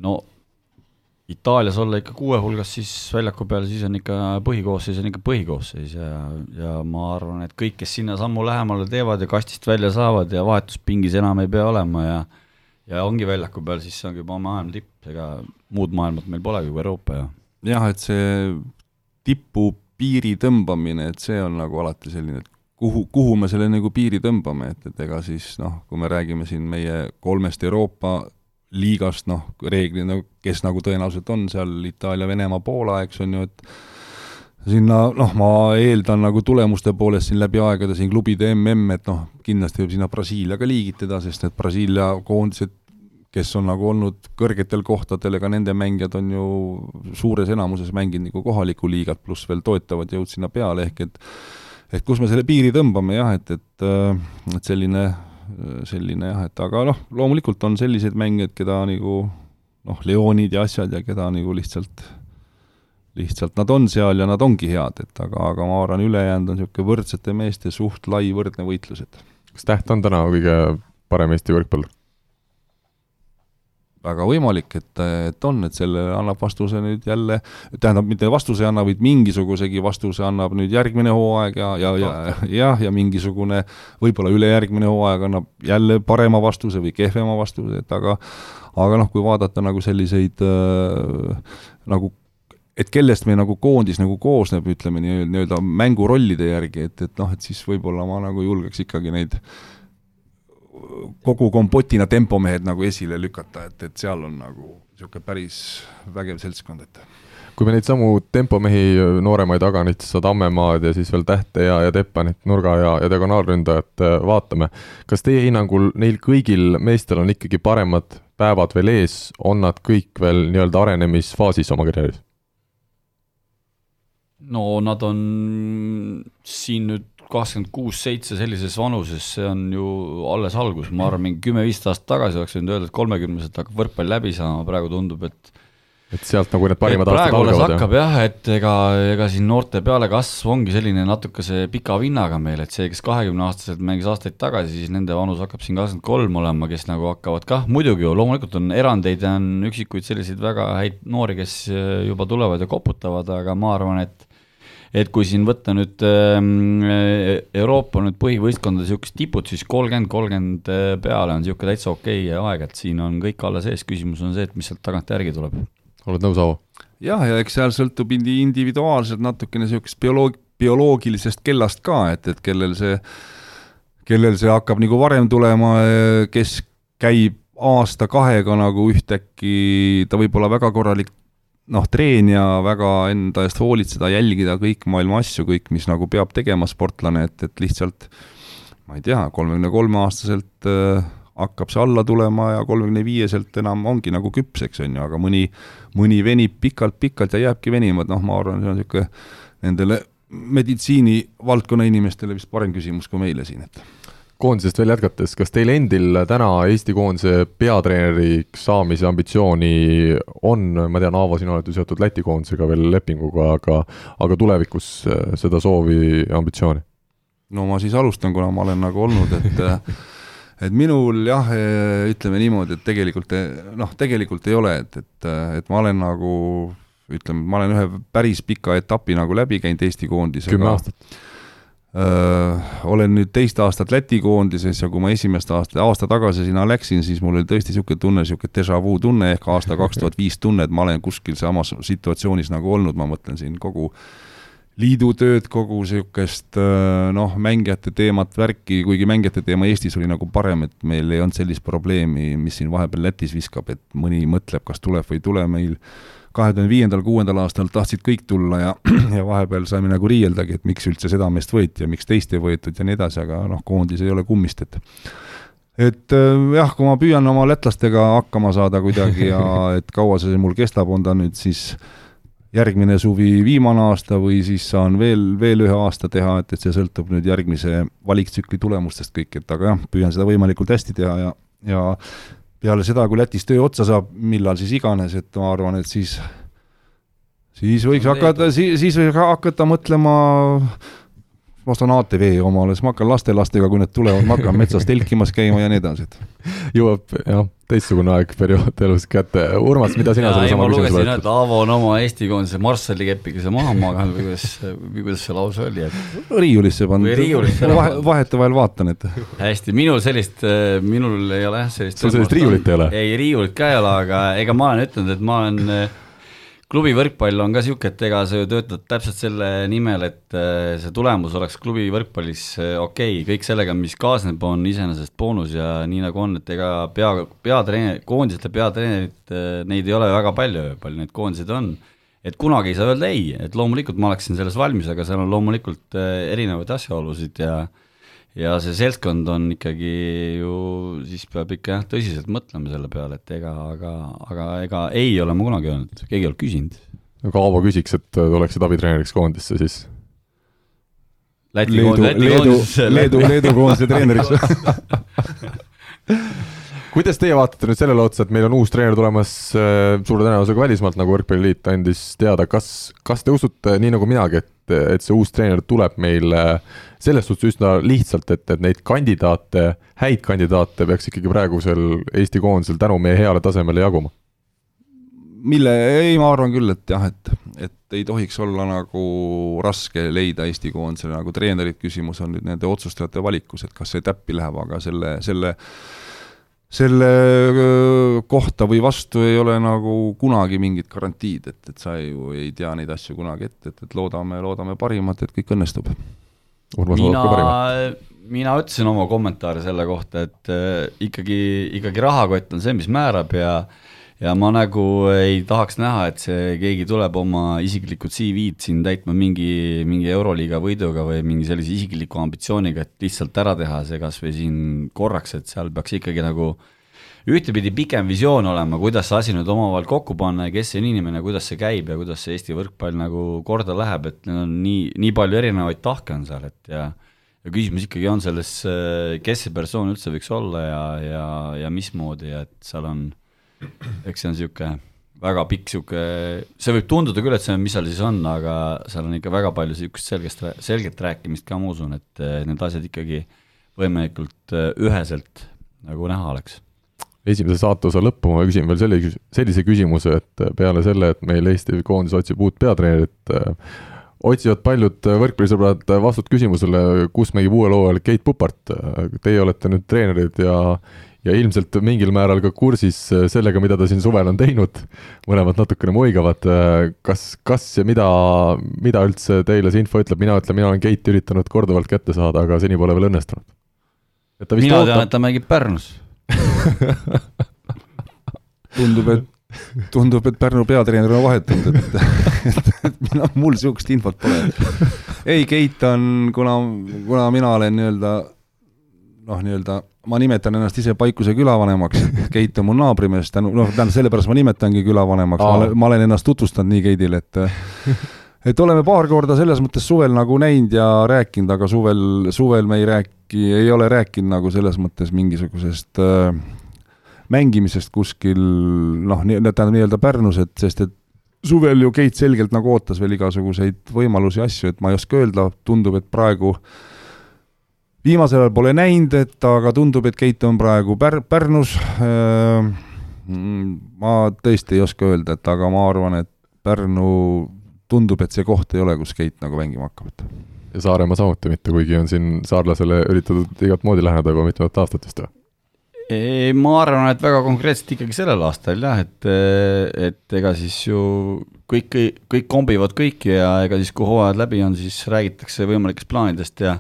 C: no Itaalias olla ikka kuue hulgas, siis väljaku peal, siis on ikka põhikoosseis on ikka põhikoosseis ja, ja ma arvan, et kõik, kes sinna sammu lähemale teevad ja kastist välja saavad ja vahetuspingis enam ei pea olema ja ja ongi väljaku peal, siis see ongi juba maailma tipp, ega muud maailmat meil polegi kui Euroopa ja.
D: jah, et see tipu piiri tõmbamine, et see on nagu alati selline, et kuhu, kuhu me selle nagu piiri tõmbame, et, et ega siis noh, kui me räägime siin meie kolmest Euroopa liigast, noh, reeglina, kes nagu tõenäoliselt on seal Itaalia, Venemaa, Poola, eks on ju, et sinna noh, ma eeldan nagu tulemuste poolest siin läbi aegade siin klubide mm, et noh, kindlasti võib sinna Brasiilia ka liigitada, sest need Brasiilia koondised, kes on nagu olnud kõrgetel kohtadel, ega nende mängijad on ju suures enamuses mänginud nagu kohalikku liigat, pluss veel toetavad jõud sinna peale, ehk et et kus me selle piiri tõmbame jah, et, et, et selline, selline jah, et aga noh, loomulikult on selliseid mängijaid, keda nagu noh, Leonid ja asjad ja keda nagu lihtsalt lihtsalt nad on seal ja nad ongi head, et aga, aga ma arvan, ülejäänud on niisugune võrdsete meeste suht lai võrdne võitlus, et
B: kas Täht on täna kõige parem Eesti võrkpallur?
D: Väga võimalik, et, et on, et sellele annab vastuse nüüd jälle, tähendab, mitte vastuse ei anna, vaid mingisugusegi vastuse annab nüüd järgmine hooaeg ja, ja, ja jah, ja mingisugune võib-olla ülejärgmine hooaeg annab jälle parema vastuse või kehvema vastuse, et aga aga noh, kui vaadata nagu selliseid äh, nagu et kellest meie nagu koondis nagu koosneb, ütleme nii-öelda, mängurollide järgi, et, et noh, et siis võib-olla ma nagu julgeks ikkagi neid kogu kompotina tempomehed nagu esile lükata, et, et seal on nagu niisugune päris vägev seltskond, et
B: kui me neid samu tempomehi, nooremaid Aganit, Sadamemaad ja siis veel Tähte ja, ja Teppanit, nurga- ja, ja diagonaalründajat äh, vaatame, kas teie hinnangul neil kõigil meestel on ikkagi paremad päevad veel ees, on nad kõik veel nii-öelda arenemisfaasis oma karjääris?
C: no nad on siin nüüd kakskümmend kuus, seitse sellises vanuses, see on ju alles algus, ma arvan, mingi kümme-viisteist aastat tagasi oleks võinud öelda, et kolmekümneselt hakkab võrkpall läbi saama, praegu tundub, et
B: et sealt nagu need parimad aastad
C: algavad, hakkab jah, et ega, ega siin noorte pealekasv ongi selline natukese pika vinnaga meil, et see, kes kahekümneaastaselt mängis aastaid tagasi, siis nende vanus hakkab siin kakskümmend kolm olema, kes nagu hakkavad kah, muidugi ju, loomulikult on erandeid ja on üksikuid selliseid väga häid noori, kes juba tulevad ja koputavad, aga ma arvan, et et kui siin võtta nüüd ähm, Euroopa nüüd põhivõistkondade niisugused tipud, siis kolmkümmend, kolmkümmend äh, peale on niisugune täitsa okei okay aeg, et siin on kõik alles ees, küsimus on see, et mis sealt tagant järgi tuleb.
B: oled nõus, Aavo?
D: jah, ja eks seal sõltub individuaalselt natukene niisugusest bioloog-, bioloogilisest kellast ka, et, et kellel see, kellel see hakkab nagu varem tulema, kes käib aasta-kahega nagu ühtäkki, ta võib olla väga korralik noh, treenija väga enda eest hoolitseda, jälgida kõik maailma asju, kõik, mis nagu peab tegema sportlane, et, et lihtsalt ma ei tea, kolmekümne kolme aastaselt äh, hakkab see alla tulema ja kolmekümne viieselt enam ongi nagu küps, eks on ju, aga mõni, mõni venib pikalt-pikalt ja jääbki venima, et noh, ma arvan, see on niisugune nendele meditsiinivaldkonna inimestele vist parem küsimus kui meile siin, et
B: koondisest veel jätkates, kas teil endil täna Eesti koondise peatreeneriks saamise ambitsiooni on, ma tean, Aavo, sina oled ju seotud Läti koondisega veel lepinguga, aga aga tulevikus äh, seda soovi ambitsiooni?
D: no ma siis alustan, kuna ma olen nagu olnud, et et minul jah, ütleme niimoodi, et tegelikult noh, tegelikult ei ole, et, et, et ma olen nagu ütleme, ma olen ühe päris pika etapi nagu läbi käinud Eesti koondisega.
B: kümme aastat
D: olen nüüd teist aastat Läti koondises ja kui ma esimest aasta, aasta tagasi sinna läksin, siis mul oli tõesti niisugune tunne, niisugune déjà vu tunne ehk aasta kaks tuhat viis tunne, et ma olen kuskil samas situatsioonis nagu olnud, ma mõtlen siin kogu liidu tööd, kogu niisugust noh, mängijate teemat, värki, kuigi mängijate teema Eestis oli nagu parem, et meil ei olnud sellist probleemi, mis siin vahepeal Lätis viskab, et mõni mõtleb, kas tuleb või ei tule meil kahe tuhande viiendal, kuuendal aastal tahtsid kõik tulla ja, ja vahepeal saime nagu riieldagi, et miks üldse seda meest võeti ja miks teist ei võetud ja nii edasi, aga noh, koondis ei ole kummist, et et äh, jah, kui ma püüan oma lätlastega hakkama saada kuidagi ja et kaua see mul kestab, on ta nüüd siis järgmine suvi viimane aasta või siis saan veel, veel ühe aasta teha, et, et see sõltub nüüd järgmise valiktsükli tulemustest kõik, et aga jah, püüan seda võimalikult hästi teha ja, ja peale seda, kui Lätis töö otsa saab, millal siis iganes, et ma arvan, et siis siis võiks hakata, siis, siis võiks hakata mõtlema ma ostan ATV omale, siis ma hakkan lastelastega, kui need tulevad, ma hakkan metsas telkimas käima ja nii edasi, et.
B: jõuab jah, teistsugune aeg periood elus kätte. Urmas, mida sina selle sama
C: küsimuse oled? Aavo on oma Eesti koondise Marshalli kepikese maha maganud või kuidas, või kuidas see lause oli, et
D: riiulisse pannud, vahe, vahetevahel vaatan, et
C: hästi, minul sellist, minul ei ole jah sellist
B: sul sellist riiulit ei ole?
C: ei, riiulit ka ei ole, aga ega ma olen ütelnud, et ma olen klubi võrkpall on ka niisugune, et ega sa ju töötad täpselt selle nimel, et äh, see tulemus oleks klubi võrkpallis äh, okei okay., kõik sellega, mis kaasneb, on iseenesest boonus ja nii nagu on, et ega pea, peatreener, koondiste peatreenerit, äh, neid ei ole väga palju, palju neid koondiseid on, et kunagi ei saa öelda ei, et loomulikult ma oleksin selles valmis, aga seal on loomulikult äh, erinevaid asjaolusid ja ja see seltskond on ikkagi ju, siis peab ikka jah, tõsiselt mõtlema selle peale, et ega, aga, aga ega ei ole ma kunagi öelnud, keegi ei ole küsinud.
B: aga Aavo küsiks, et tuleksid abitreeneriks koondisse, siis.
C: Läti
D: Leedu, Leedu, Leedu, Leedu koondise treeneriks.
B: Kuidas teie vaatate nüüd sellele otsa, et meil on uus treener tulemas äh, suure tõenäosusega välismaalt, nagu Võrkpalliliit andis teada, kas, kas te usute, nii nagu minagi, et, et see uus treener tuleb meil äh, selles suhtes üsna lihtsalt, et, et neid kandidaate, häid kandidaate peaks ikkagi praegusel Eesti koondisel tänu meie heale tasemele jaguma?
D: mille, ei, ma arvan küll, et jah, et, et ei tohiks olla nagu raske leida Eesti koondisele nagu treenerit, küsimus on nüüd nende otsustajate valikus, et kas see täppi läheb, aga selle, selle selle kohta või vastu ei ole nagu kunagi mingit garantiid, et, et sa ju ei tea neid asju kunagi ette, et, et loodame, loodame parimat, et kõik õnnestub.
C: Mina mina ütlesin oma kommentaari selle kohta, et äh, ikkagi, ikkagi rahakott on see, mis määrab ja ja ma nagu ei tahaks näha, et see keegi tuleb oma isiklikku CV-d siin täitma mingi, mingi Euroliiga võiduga või mingi sellise isikliku ambitsiooniga, et lihtsalt ära teha see kas või siin korraks, et seal peaks ikkagi nagu ühtepidi pikem visioon olema, kuidas see asi nüüd omavahel kokku panna ja kes see inimene, kuidas see käib ja kuidas see Eesti võrkpall nagu korda läheb, et need on nii, nii palju erinevaid tahke on seal, et ja ja küsimus ikkagi on selles, kes see persoon üldse võiks olla ja, ja, ja mismoodi, et seal on, eks see on niisugune väga pikk niisugune, see võib tunduda küll, et see on, mis seal siis on, aga seal on ikka väga palju niisugust selgest, selget rääkimist ka, ma usun, et need asjad ikkagi võimalikult üheselt nagu näha oleks.
B: Esimese saate-osa lõppu ma küsin veel selle, sellise küsimuse, et peale selle, et meil Eesti koondis otsib uut peatreenerit, otsivad paljud võrkpallisõbrad vastust küsimusele, kus mängib uuel hooajal Keit Pupart. Teie olete nüüd treenerid ja, ja ilmselt mingil määral ka kursis sellega, mida ta siin suvel on teinud. mõlemad natukene muigavad. kas, kas ja mida, mida üldse teile see info ütleb, mina ütlen, mina olen Keiti üritanud korduvalt kätte saada, aga seni pole veel õnnestunud.
C: mina tean, et ta mängib Pärnus
D: tundub, et tundub, et Pärnu peatreener on vahetunud, et, et, et mina, mul niisugust infot pole. ei, Keit on, kuna, kuna mina olen nii-öelda noh, nii-öelda ma nimetan ennast ise Paikuse külavanemaks, Keit on mu naabrimees, tänu, noh, tähendab, sellepärast ma nimetangi külavanemaks, ma olen, ma olen ennast tutvustanud nii Keidile, et et oleme paar korda selles mõttes suvel nagu näinud ja rääkinud, aga suvel, suvel me ei rääki, ei ole rääkinud nagu selles mõttes mingisugusest äh, mängimisest kuskil noh, tähendab nii-öelda Pärnus, et sest et suvel ju Keit selgelt nagu ootas veel igasuguseid võimalusi, asju, et ma ei oska öelda, tundub, et praegu viimasel ajal pole näinud, et aga tundub, et Keit on praegu Pär-, Pärnus äh,. ma tõesti ei oska öelda, et aga ma arvan, et Pärnu tundub, et see koht ei ole, kus Keit nagu mängima hakkab, et
B: ja Saaremaa samuti mitte, kuigi on siin saarlasele üritatud igat moodi läheneda juba mitmendat aastat vist või?
C: Ei, ma arvan, et väga konkreetselt ikkagi sellel aastal jah, et, et ega siis ju kõik, kõik kombivad kõiki ja ega siis, kui hooajad läbi on, siis räägitakse võimalikest plaanidest ja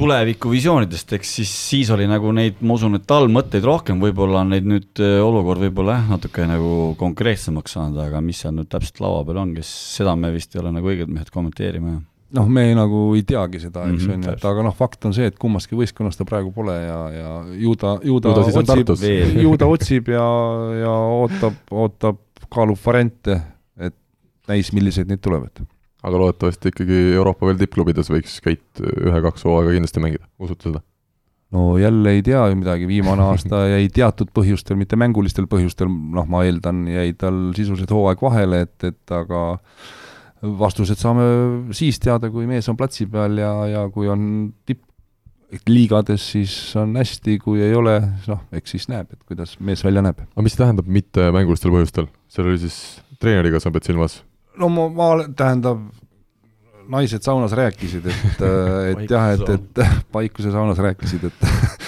C: tulevikuvisioonidest, eks siis, siis oli nagu neid, ma usun, et allmõtteid rohkem, võib-olla on neid nüüd olukord võib-olla jah, natuke nagu konkreetsemaks saanud, aga mis seal nüüd täpselt laua peal on, kes, seda me vist ei ole nagu õiged mehed kommenteerima, jah
D: noh, me nagu ei teagi seda, eks
C: Mhm,
D: on ju, et aga noh, fakt on see, et kummaski võistkonnas ta praegu pole ja, ja ju ta, ju ta otsib, ju ta otsib ja, ja ootab, ootab, kaalub variante, et näis, milliseid neid tuleb, et
B: aga loodetavasti ikkagi Euroopa veel tippklubides võiks Keit ühe-kaks hooaega kindlasti mängida, usute seda?
D: no jälle ei tea ju midagi, viimane aasta jäi teatud põhjustel, mitte mängulistel põhjustel, noh, ma eeldan, jäi tal sisuliselt hooaeg vahele, et, et aga vastused saame siis teada, kui mees on platsi peal ja, ja kui on tippliigades, siis on hästi, kui ei ole, noh, eks siis näeb, et kuidas mees välja näeb.
B: aga mis tähendab mitte mängulistel põhjustel? seal oli siis treeneriga, sa pead silmas?
D: no ma, ma, tähendab, naised saunas rääkisid, et, et jah, et, et Paikuse saunas rääkisid, et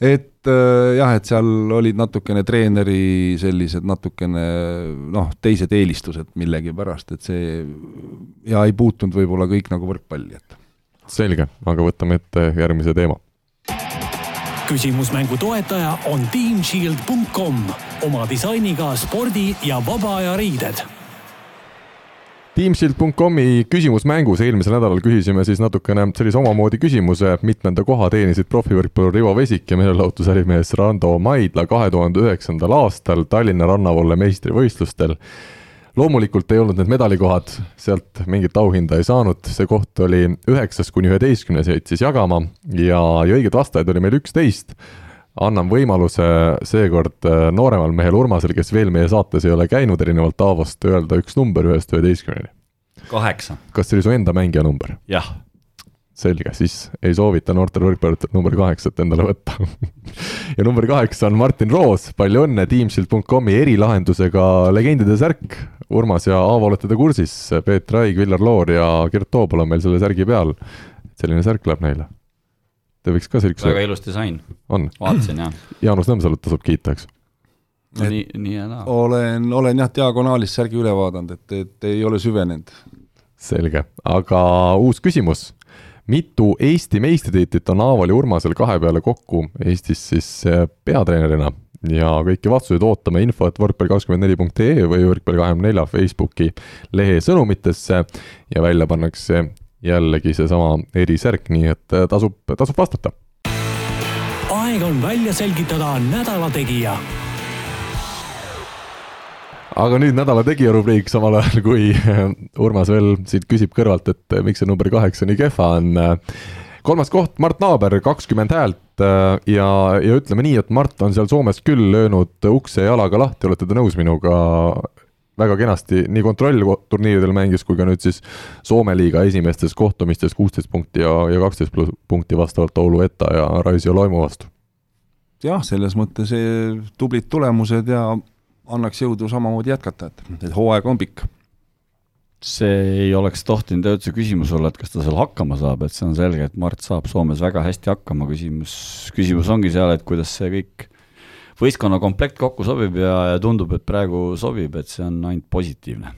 D: et äh, jah, et seal olid natukene treeneri sellised natukene noh, teised eelistused millegipärast, et see ja ei puutunud võib-olla kõik nagu võrkpalli, et
B: selge, aga võtame ette järgmise teema.
A: küsimusmängu toetaja on teamshield.com oma disainiga spordi ja vaba aja riided
B: Teamshield.com'i küsimusmängus eelmisel nädalal küsisime siis natukene sellise omamoodi küsimuse, mitmenda koha teenisid profivõrkpallur Rivo Vesik ja meelelahutusärimees Rando Maidla kahe tuhande üheksandal aastal Tallinna rannavalle meistrivõistlustel. loomulikult ei olnud need medalikohad, sealt mingit auhinda ei saanud, see koht oli üheksas kuni üheteistkümnes jäid siis jagama ja, ja õigeid vastajaid oli meil üksteist annan võimaluse seekord äh, nooremal mehel Urmasel, kes veel meie saates ei ole käinud, erinevalt Aavost, öelda üks number ühest üheteistkümneni.
C: kaheksa.
B: kas see oli su enda mängija number?
C: jah.
B: selge, siis ei soovita noortel võrkpalluritel number kaheksat endale võtta ja number kaheksa on Martin Roos, palju õnne, Teamshield.com'i erilahendusega legendide särk. Urmas ja Aavo olete te kursis, Peeter Raig, Villar Loor ja Gert Toobal on meil selle särgi peal. selline särk läheb neile Te võiks ka sellise
C: väga ilus disain. vaatasin, jah.
B: Jaanus Nõmsalut tasub kiita, eks?
C: no nii, nii ja naa.
D: olen, olen jah, diagonaalis särgi üle vaadanud, et, et ei ole süvenenud.
B: selge, aga uus küsimus. mitu Eesti meistritiitlit on Aaval ja Urmasel kahe peale kokku Eestis siis eh, peatreenerina ja kõiki vastuseid ootame info, et võrkpall24.ee või võrkpall24 Facebooki lehe sõnumitesse ja välja pannakse jällegi seesama erisärk, nii et äh, tasub, tasub vastata.
A: aeg on välja selgitada nädala tegija.
B: aga nüüd nädala tegija rubriik, samal ajal kui äh, Urmas veel siit küsib kõrvalt, et äh, miks see number kaheksa nii kehva on. kolmas koht, Mart Naaber, kakskümmend häält ja, ja ütleme nii, et Mart on seal Soomes küll löönud ukse jalaga lahti, olete te nõus minuga, väga kenasti nii kontrollturniiridel mängis kui ka nüüd siis Soome liiga esimestes kohtumistes kuusteist punkti ja, ja kaksteist pluss punkti vastavalt Oulu Etta ja Raisio Loimu vastu.
D: jah, selles mõttes eh, tublid tulemused ja annaks jõudu samamoodi jätkata, et, et hooaeg on pikk
C: see ei oleks tohtinud üldse küsimus olla, et kas ta seal hakkama saab, et see on selge, et Mart saab Soomes väga hästi hakkama, küsimus, küsimus ongi seal, et kuidas see kõik võistkonna komplekt kokku sobib ja, ja tundub, et praegu sobib, et see on ainult positiivne.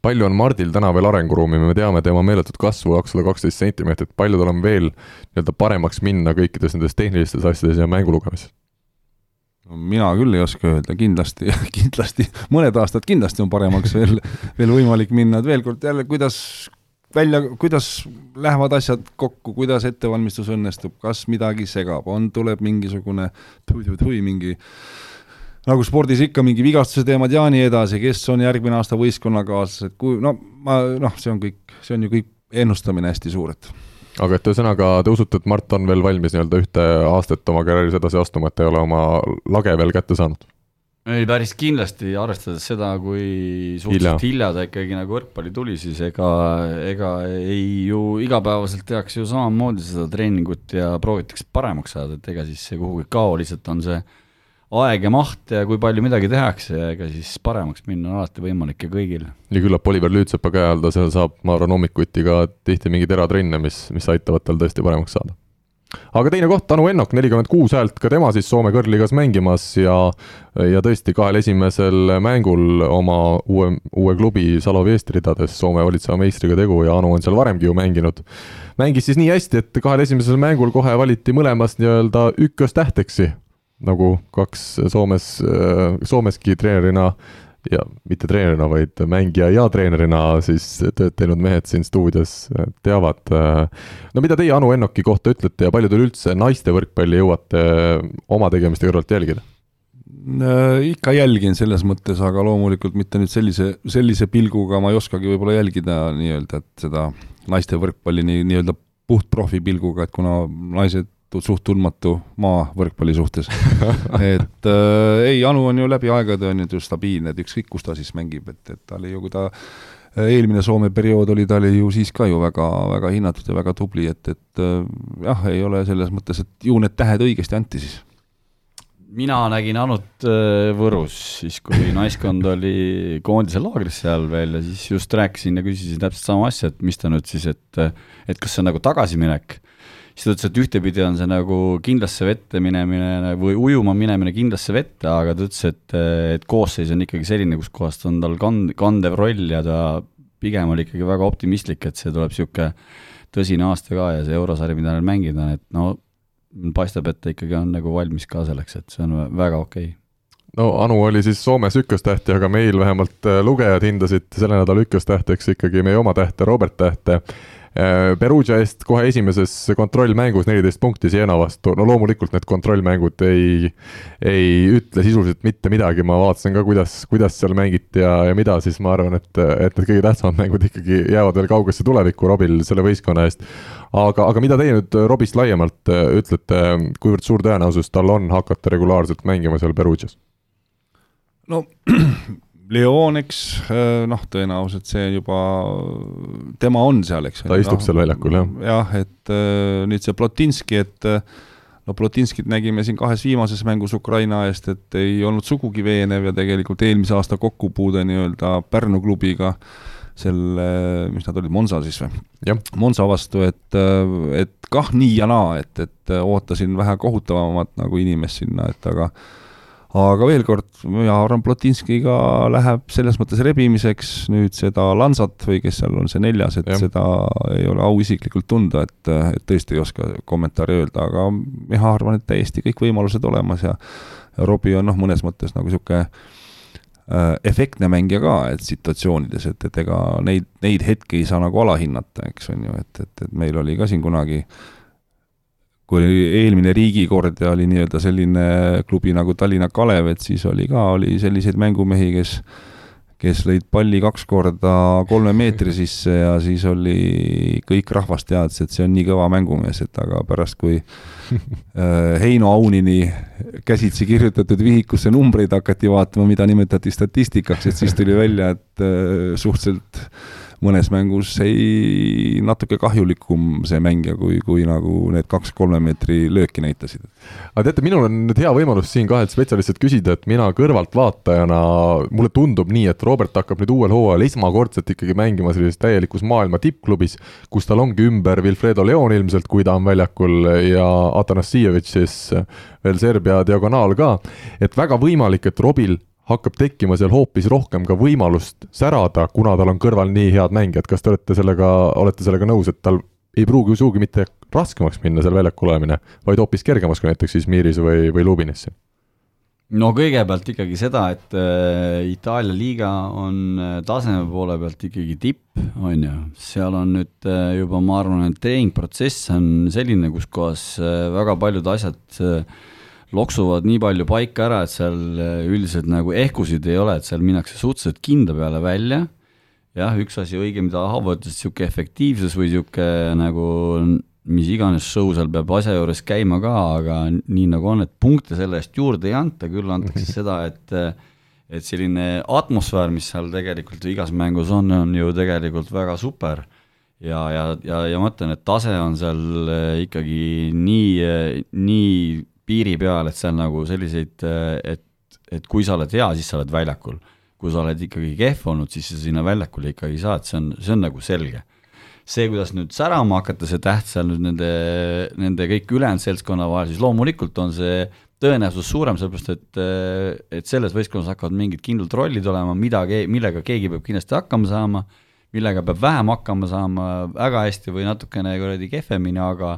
B: palju on Mardil täna veel arenguruumi, me teame tema meeletut kasvu, kakssada kaksteist sentimeetrit, palju tal on veel nii-öelda paremaks minna kõikides nendes tehnilistes asjades ja mängu lugemises?
D: mina küll ei oska öelda, kindlasti, kindlasti, mõned aastad kindlasti on paremaks veel, veel võimalik minna, et veel kord jälle, kuidas välja, kuidas lähevad asjad kokku, kuidas ettevalmistus õnnestub, kas midagi segab, on, tuleb mingisugune tui-tui-tui mingi nagu spordis ikka, mingi vigastuse teemad ja nii edasi, kes on järgmine aasta võistkonnakaaslased, kui no ma noh, see on kõik, see on ju kõik ennustamine hästi suur, et
B: aga et ühesõnaga, te usute, et Mart on veel valmis nii-öelda ühte aastat oma karjääris edasi astuma, et ei ole oma lage veel kätte saanud?
C: Ei, päris kindlasti, arvestades seda, kui suhteliselt hilja ta ikkagi nagu võrkpalli tuli, siis ega, ega ei ju igapäevaselt tehakse ju samamoodi seda treeningut ja proovitakse paremaks saada, et ega siis see kuhugi ei kao, lihtsalt on see aeg ja maht ja kui palju midagi tehakse ja ega siis paremaks minna on alati võimalik ja kõigil.
B: ja küllap Oliver Lüütsepa käe all ta seal saab, ma arvan, hommikuti ka tihti mingeid eratrenne, mis, mis aitavad tal tõesti paremaks saada aga teine koht, Anu Ennok, nelikümmend kuus häält, ka tema siis Soome kõrgligas mängimas ja ja tõesti kahel esimesel mängul oma uue, uue klubi Salovi Eesti ridades Soome valitseva meistriga tegu ja Anu on seal varemgi ju mänginud. mängis siis nii hästi, et kahel esimesel mängul kohe valiti mõlemas nii-öelda ükköstähteksi, nagu kaks Soomes, Soomeski treenerina ja mitte treenerina, vaid mängija ja treenerina siis tööd teinud mehed siin stuudios teavad. no mida teie Anu Ennoki kohta ütlete ja palju te üldse naiste võrkpalli jõuate oma tegemiste kõrvalt jälgida?
D: ikka jälgin selles mõttes, aga loomulikult mitte nüüd sellise, sellise pilguga ma ei oskagi võib-olla jälgida nii-öelda, et seda naiste võrkpalli nii, nii-öelda puhtprofi pilguga, et kuna naised suht tundmatu maa võrkpalli suhtes. Et äh, ei, Anu on ju läbi aegade on ju stabiilne, et ükskõik, kus ta siis mängib, et, et ta oli ju, kui ta äh, eelmine Soome periood oli, ta oli ju siis ka ju väga, väga hinnatud ja väga tubli, et, et äh, jah, ei ole selles mõttes, et ju need tähed õigesti anti siis.
C: Mina nägin Anut äh, Võrus, siis kui naiskond oli koondise laagris seal veel ja siis just rääkisin ja küsisin täpselt sama asja, et mis ta nüüd siis, et et kas see on nagu tagasiminek siis ta ütles, et ühtepidi on see nagu kindlasse vette minemine või ujuma minemine kindlasse vette, aga ta ütles, et, et koosseis on ikkagi selline, kus kohast on tal kand-, kandev roll ja ta pigem oli ikkagi väga optimistlik, et see tuleb niisugune tõsine aasta ka ja see eurosari, mida neil mängida on, et no paistab, et ta ikkagi on nagu valmis ka selleks, et see on väga okei okay
B: no Anu oli siis Soomes ükköstähti, aga meil vähemalt äh, lugejad hindasid selle nädala ükköstähteks ikkagi meie oma tähte, Robert Tähte. Äh, Perugia eest kohe esimeses kontrollmängus neliteist punkti Siena vastu, no loomulikult need kontrollmängud ei, ei ütle sisuliselt mitte midagi, ma vaatasin ka, kuidas, kuidas seal mängiti ja, ja mida, siis ma arvan, et, et need kõige tähtsamad mängud ikkagi jäävad veel kaugesse tulevikku Robil selle võistkonna eest. aga, aga mida teie nüüd Robist laiemalt äh, ütlete, kuivõrd suur tõenäosus tal on hakata regulaarselt mängima seal Perugias?
D: no Leon, eks noh, tõenäoliselt see juba, tema on seal, eks.
B: ta istub no, seal väljakul, jah.
D: jah, et nüüd see Plotinski, et no Plotinskit nägime siin kahes viimases mängus Ukraina eest, et ei olnud sugugi veenev ja tegelikult eelmise aasta kokkupuude nii-öelda Pärnu klubiga selle, mis nad olid, Monza siis või? Monza vastu, et, et kah nii ja naa, et, et ootasin vähe kohutavamat nagu inimest sinna, et aga aga veel kord, mina arvan, Plotinskiga läheb selles mõttes rebimiseks nüüd seda Lansat või kes seal on see neljas, et ja. seda ei ole au isiklikult tunda, et, et tõesti ei oska kommentaari öelda, aga mina arvan, et täiesti kõik võimalused olemas ja ja Robbie on noh, mõnes mõttes nagu niisugune äh, efektne mängija ka, et situatsioonides, et, et ega neid, neid hetki ei saa nagu alahinnata, eks on ju, et, et, et meil oli ka siin kunagi äh, kui eelmine riigikord ja oli nii-öelda selline klubi nagu Tallinna Kalev, et siis oli ka, oli selliseid mängumehi, kes kes lõid palli kaks korda kolme meetri sisse ja siis oli, kõik rahvas teadis, et see on nii kõva mängumees, et aga pärast, kui äh, Heino Aunini käsitsi kirjutatud vihikusse numbreid hakati vaatama, mida nimetati statistikaks, et siis tuli välja, et äh, suhteliselt mõnes mängus ei, natuke kahjulikum see mängija, kui, kui nagu need kaks-kolme meetri lööki näitasid.
B: aga teate, minul on nüüd hea võimalus siin kahelt spetsialistilt küsida, et mina kõrvaltvaatajana, mulle tundub nii, et Robert hakkab nüüd uuel hooajal esmakordselt ikkagi mängima sellises täielikus maailma tippklubis, kus tal ongi ümber Wilfredo Leon ilmselt, kui ta on väljakul, ja Atanassijevitš siis veel Serbia diagonaal ka, et väga võimalik, et Robil hakkab tekkima seal hoopis rohkem ka võimalust särada, kuna tal on kõrval nii head mängijad, kas te olete sellega, olete sellega nõus, et tal ei pruugi sugugi mitte raskemaks minna seal väljakul olemine, vaid hoopis kergemaks kui näiteks Izmiris või, või Lubinis?
C: no kõigepealt ikkagi seda, et äh, Itaalia liiga on äh, taseme poole pealt ikkagi tipp, on ju, seal on nüüd äh, juba, ma arvan, et treeningprotsess on selline, kus kohas väga paljud asjad äh, loksuvad nii palju paika ära, et seal äh, üldiselt nagu ehkusid ei ole, et seal minnakse suhteliselt kinda peale välja. jah, üks asi õige, mida Haavo ütles, niisugune efektiivsus või niisugune nagu mis iganes show seal peab asja juures käima ka, aga nii nagu on, et punkte selle eest juurde ei anta, küll antakse seda, et et selline atmosfäär, mis seal tegelikult igas mängus on, on ju tegelikult väga super ja, ja, ja, ja ma ütlen, et tase on seal äh, ikkagi nii, nii piiri peal, et seal nagu selliseid, et, et kui sa oled hea, siis sa oled väljakul. kui sa oled ikkagi kehv olnud, siis sa sinna väljakule ikkagi ei saa, et see on, see on nagu selge. see, kuidas nüüd särama hakata, see täht seal nüüd nende, nende kõik ülejäänud seltskonna vahel, siis loomulikult on see tõenäosus suurem, sellepärast et, et selles võistkonnas hakkavad mingid kindlad rollid olema, mida, millega keegi peab kindlasti hakkama saama, millega peab vähem hakkama saama, väga hästi või natukene kuradi kehvemini, aga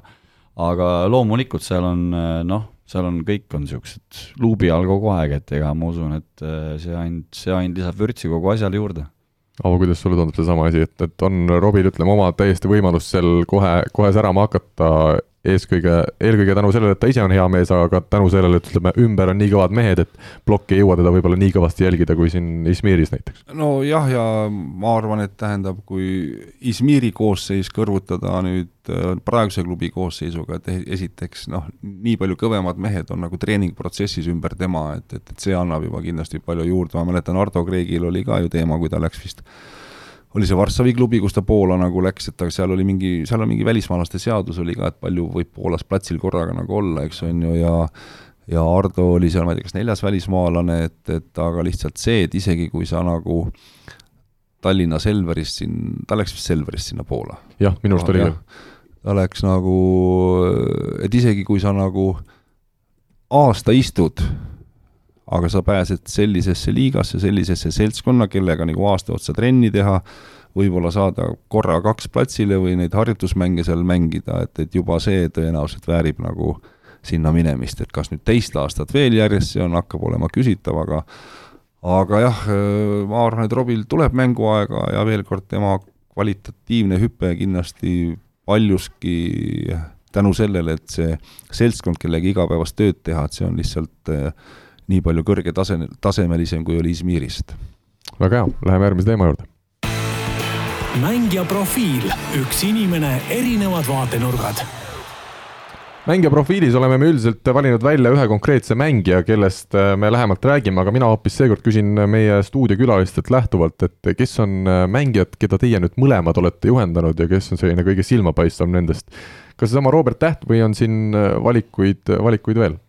C: aga loomulikult seal on noh, seal on, kõik on niisugused luubi all kogu aeg, et ega ma usun, et äh, see ainult, see ainult lisab vürtsi kogu asjale juurde.
B: Avo, kuidas sulle tundub seesama asi, et, et on Robil, ütleme, oma täiesti võimalus seal kohe, kohe särama hakata eeskõige, eelkõige tänu sellele, et ta ise on hea mees, aga ka tänu sellele, et ütleme, ümber on nii kõvad mehed, et plokk ei jõua teda võib-olla nii kõvasti jälgida kui siin Izmiris näiteks.
D: nojah, ja ma arvan, et tähendab, kui Izmiri koosseis kõrvutada nüüd äh, praeguse klubi koosseisuga, et esiteks noh, nii palju kõvemad mehed on nagu treeningprotsessis ümber tema, et, et, et see annab juba kindlasti palju juurde, ma mäletan, Ardo Kreegil oli ka ju teema, kui ta läks vist oli see Varssavi klubi, kus ta Poola nagu läks, et aga seal oli mingi, seal on mingi välismaalaste seadus oli ka, et palju võib Poolas platsil korraga nagu olla, eks on ju, ja ja Ardo oli seal, ma ei tea, kas neljas välismaalane, et, et aga lihtsalt see, et isegi kui sa nagu Tallinna Selverist siin, ta läks vist Selverist sinna Poola.
B: jah, minu arust oli küll.
D: ta läks nagu, et isegi kui sa nagu aasta istud aga sa pääsed sellisesse liigasse, sellisesse seltskonna, kellega nagu aasta otsa trenni teha, võib-olla saada korra kaks platsile või neid harjutusmänge seal mängida, et, et juba see tõenäoliselt väärib nagu sinna minemist, et kas nüüd teist aastat veel järjest, see on, hakkab olema küsitav, aga aga jah, ma arvan, et Robil tuleb mänguaega ja veel kord, tema kvalitatiivne hüpe kindlasti paljuski tänu sellele, et see seltskond, kellega igapäevast tööd teha, et see on lihtsalt äh, nii palju kõrge tase, tasemelisem, kui oli Izmirist.
B: väga hea, läheme järgmise teema juurde.
A: mängija profiil, üks inimene, erinevad vaatenurgad
B: mängija profiilis oleme me üldiselt valinud välja ühe konkreetse mängija, kellest äh, me lähemalt räägime, aga mina hoopis seekord küsin meie stuudiokülalistelt lähtuvalt, et kes on äh, mängijad, keda teie nüüd mõlemad olete juhendanud ja kes on selline kõige silmapaistvam nendest. kas seesama Robert Täht või on siin äh, valikuid, valikuid veel?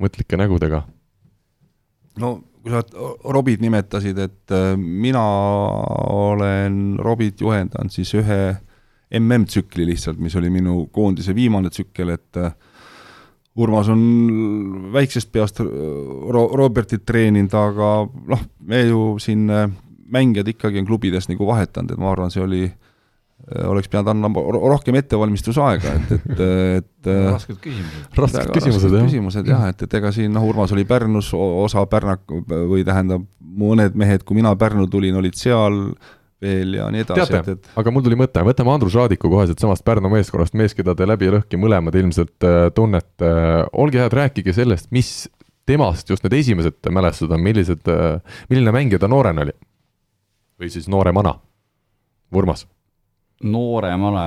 B: Mõtlike nägudega.
D: no kui sa Robit nimetasid, et mina olen Robit juhendanud siis ühe MM-tsükli lihtsalt, mis oli minu koondise viimane tsükkel, et äh, Urmas on väiksest peast Ro-, Robertit treeninud, aga noh, me ju siin äh, mängijad ikkagi on klubides nagu vahetanud, et ma arvan, see oli äh, oleks pidanud andma rohkem ettevalmistusaega, et, et, et
C: rasked küsimused.
B: rasked küsimused, jah.
D: küsimused jah, et, et ega siin noh, Urmas oli Pärnus, osa Pärnak- või tähendab, mõned mehed, kui mina Pärnu tulin, olid seal, veel ja nii edasi.
B: teate, et... aga mul tuli mõte, võtame Andrus Raadiku kohe siitsamast Pärnu meeskonnast, mees, keda te läbi ja lõhki mõlemad ilmselt äh, tunnete äh,. olge head, rääkige sellest, mis temast just need esimesed mälestused on, millised äh,, milline mängija ta noorena oli? või siis nooremana? Urmas?
C: Nooremana,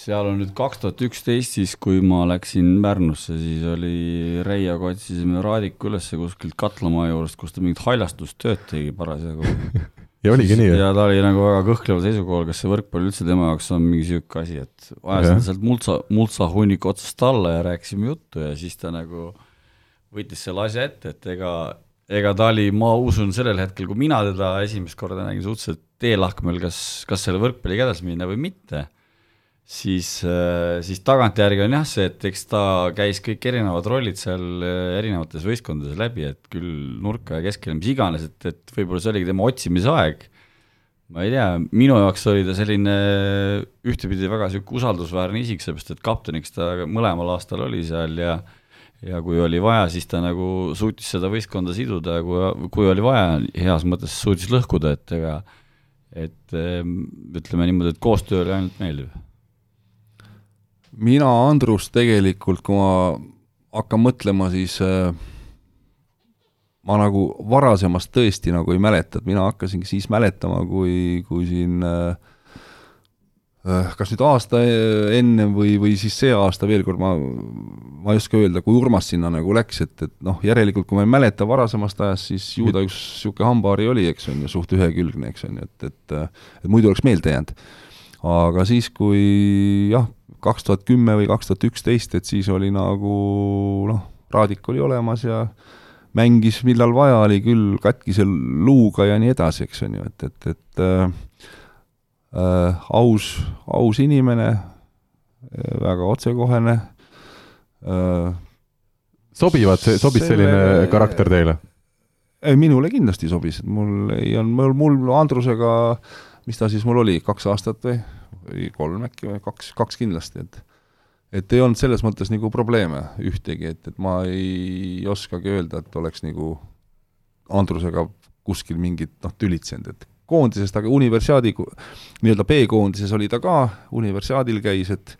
C: seal on nüüd kaks tuhat üksteist, siis kui ma läksin Pärnusse, siis oli Reiaga otsisime Raadiku ülesse kuskilt Katlamaa juurest, kus ta mingit haljastustööd tegi parasjagu.
B: Ja oligi nii,
C: ja ta oli nagu väga kõhkleval seisukohal, kas see võrkpall üldse tema jaoks on mingi niisugune asi, et ajasin sealt multsa, multsa hunniku otsast alla ja rääkisime juttu ja siis ta nagu võttis selle asja ette, et ega, ega ta oli, ma usun, sellel hetkel, kui mina teda esimest korda nägin, suhteliselt teelahkmel, kas, kas selle võrkpalliga edasi minna või mitte siis, äh, siis tagantjärgi on jah see, et eks ta käis kõik erinevad rollid seal äh, erinevates võistkondades läbi, et küll nurka ja keskele, mis iganes, et, et võib-olla see oligi tema otsimise aeg. ma ei tea, minu jaoks oli ta selline ühtepidi väga niisugune usaldusväärne isik, sellepärast et kapteniks ta mõlemal aastal oli seal ja ja kui oli vaja, siis ta nagu suutis seda võistkonda siduda ja kui, kui oli vaja, heas mõttes suutis lõhkuda, et ega et ütleme niimoodi, et koostöö oli ainult meeldiv
D: mina Andrust tegelikult, kui ma hakkan mõtlema, siis äh, ma nagu varasemast tõesti nagu ei mäleta, et mina hakkasingi siis mäletama, kui, kui siin äh, äh kas nüüd aasta ennem või, või siis see aasta veel kord, ma, ma ei oska öelda, kui Urmas sinna nagu läks, et, et noh, järelikult kui ma ei mäleta varasemast ajast, siis ju ta üks niisugune hambahari oli, eks on ju, suht ühekülgne, eks on ju, et, et et muidu oleks meelde jäänud. aga siis, kui jah, kaks tuhat kümme või kaks tuhat üksteist, et siis oli nagu noh, Raadik oli olemas ja mängis, millal vaja oli küll katkise luuga ja nii edasi, eks on ju, et, et, et äh, äh, aus, aus inimene äh,, väga otsekohene.
B: Sobivad, sobis selle, selline karakter teile?
D: ei, minule kindlasti sobis, et mul ei olnud, mul, mul Andrusega, mis ta siis mul oli, kaks aastat või? või kolm äkki või kaks, kaks kindlasti, et et ei olnud selles mõttes nagu probleeme ühtegi, et, et ma ei oskagi öelda, et oleks nagu Andrusega kuskil mingit noh, tülitsenud, et koondisest, aga universiaadi, nii-öelda B-koondises oli ta ka, universiaadil käis, et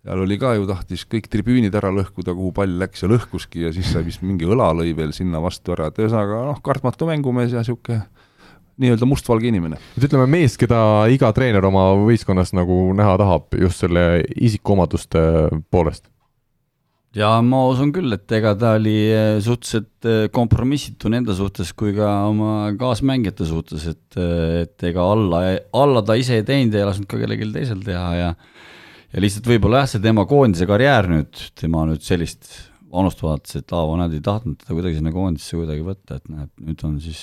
D: seal oli ka ju, tahtis kõik tribüünid ära lõhkuda, kuhu pall läks ja lõhkuski ja siis sai vist mingi õla lõi veel sinna vastu ära, et ühesõnaga noh, kartmatu mängumees ja niisugune nii-öelda mustvalge inimene.
B: et ütleme, mees, keda iga treener oma võistkonnas nagu näha tahab just selle isikuomaduste poolest?
C: ja ma usun küll, et ega ta oli eh, suhteliselt eh, kompromissitu nende suhtes kui ka oma kaasmängijate suhtes, et, eh, et ega alla, alla ta ise ei teinud ja ei lasknud ka kellelgi teisel teha ja ja lihtsalt võib-olla jah, see tema koondise karjäär nüüd, tema nüüd sellist vanust vaadates, et Aavo nad ei tahtnud teda kuidagi sinna koondisse kuidagi võtta, et näeb, nüüd on siis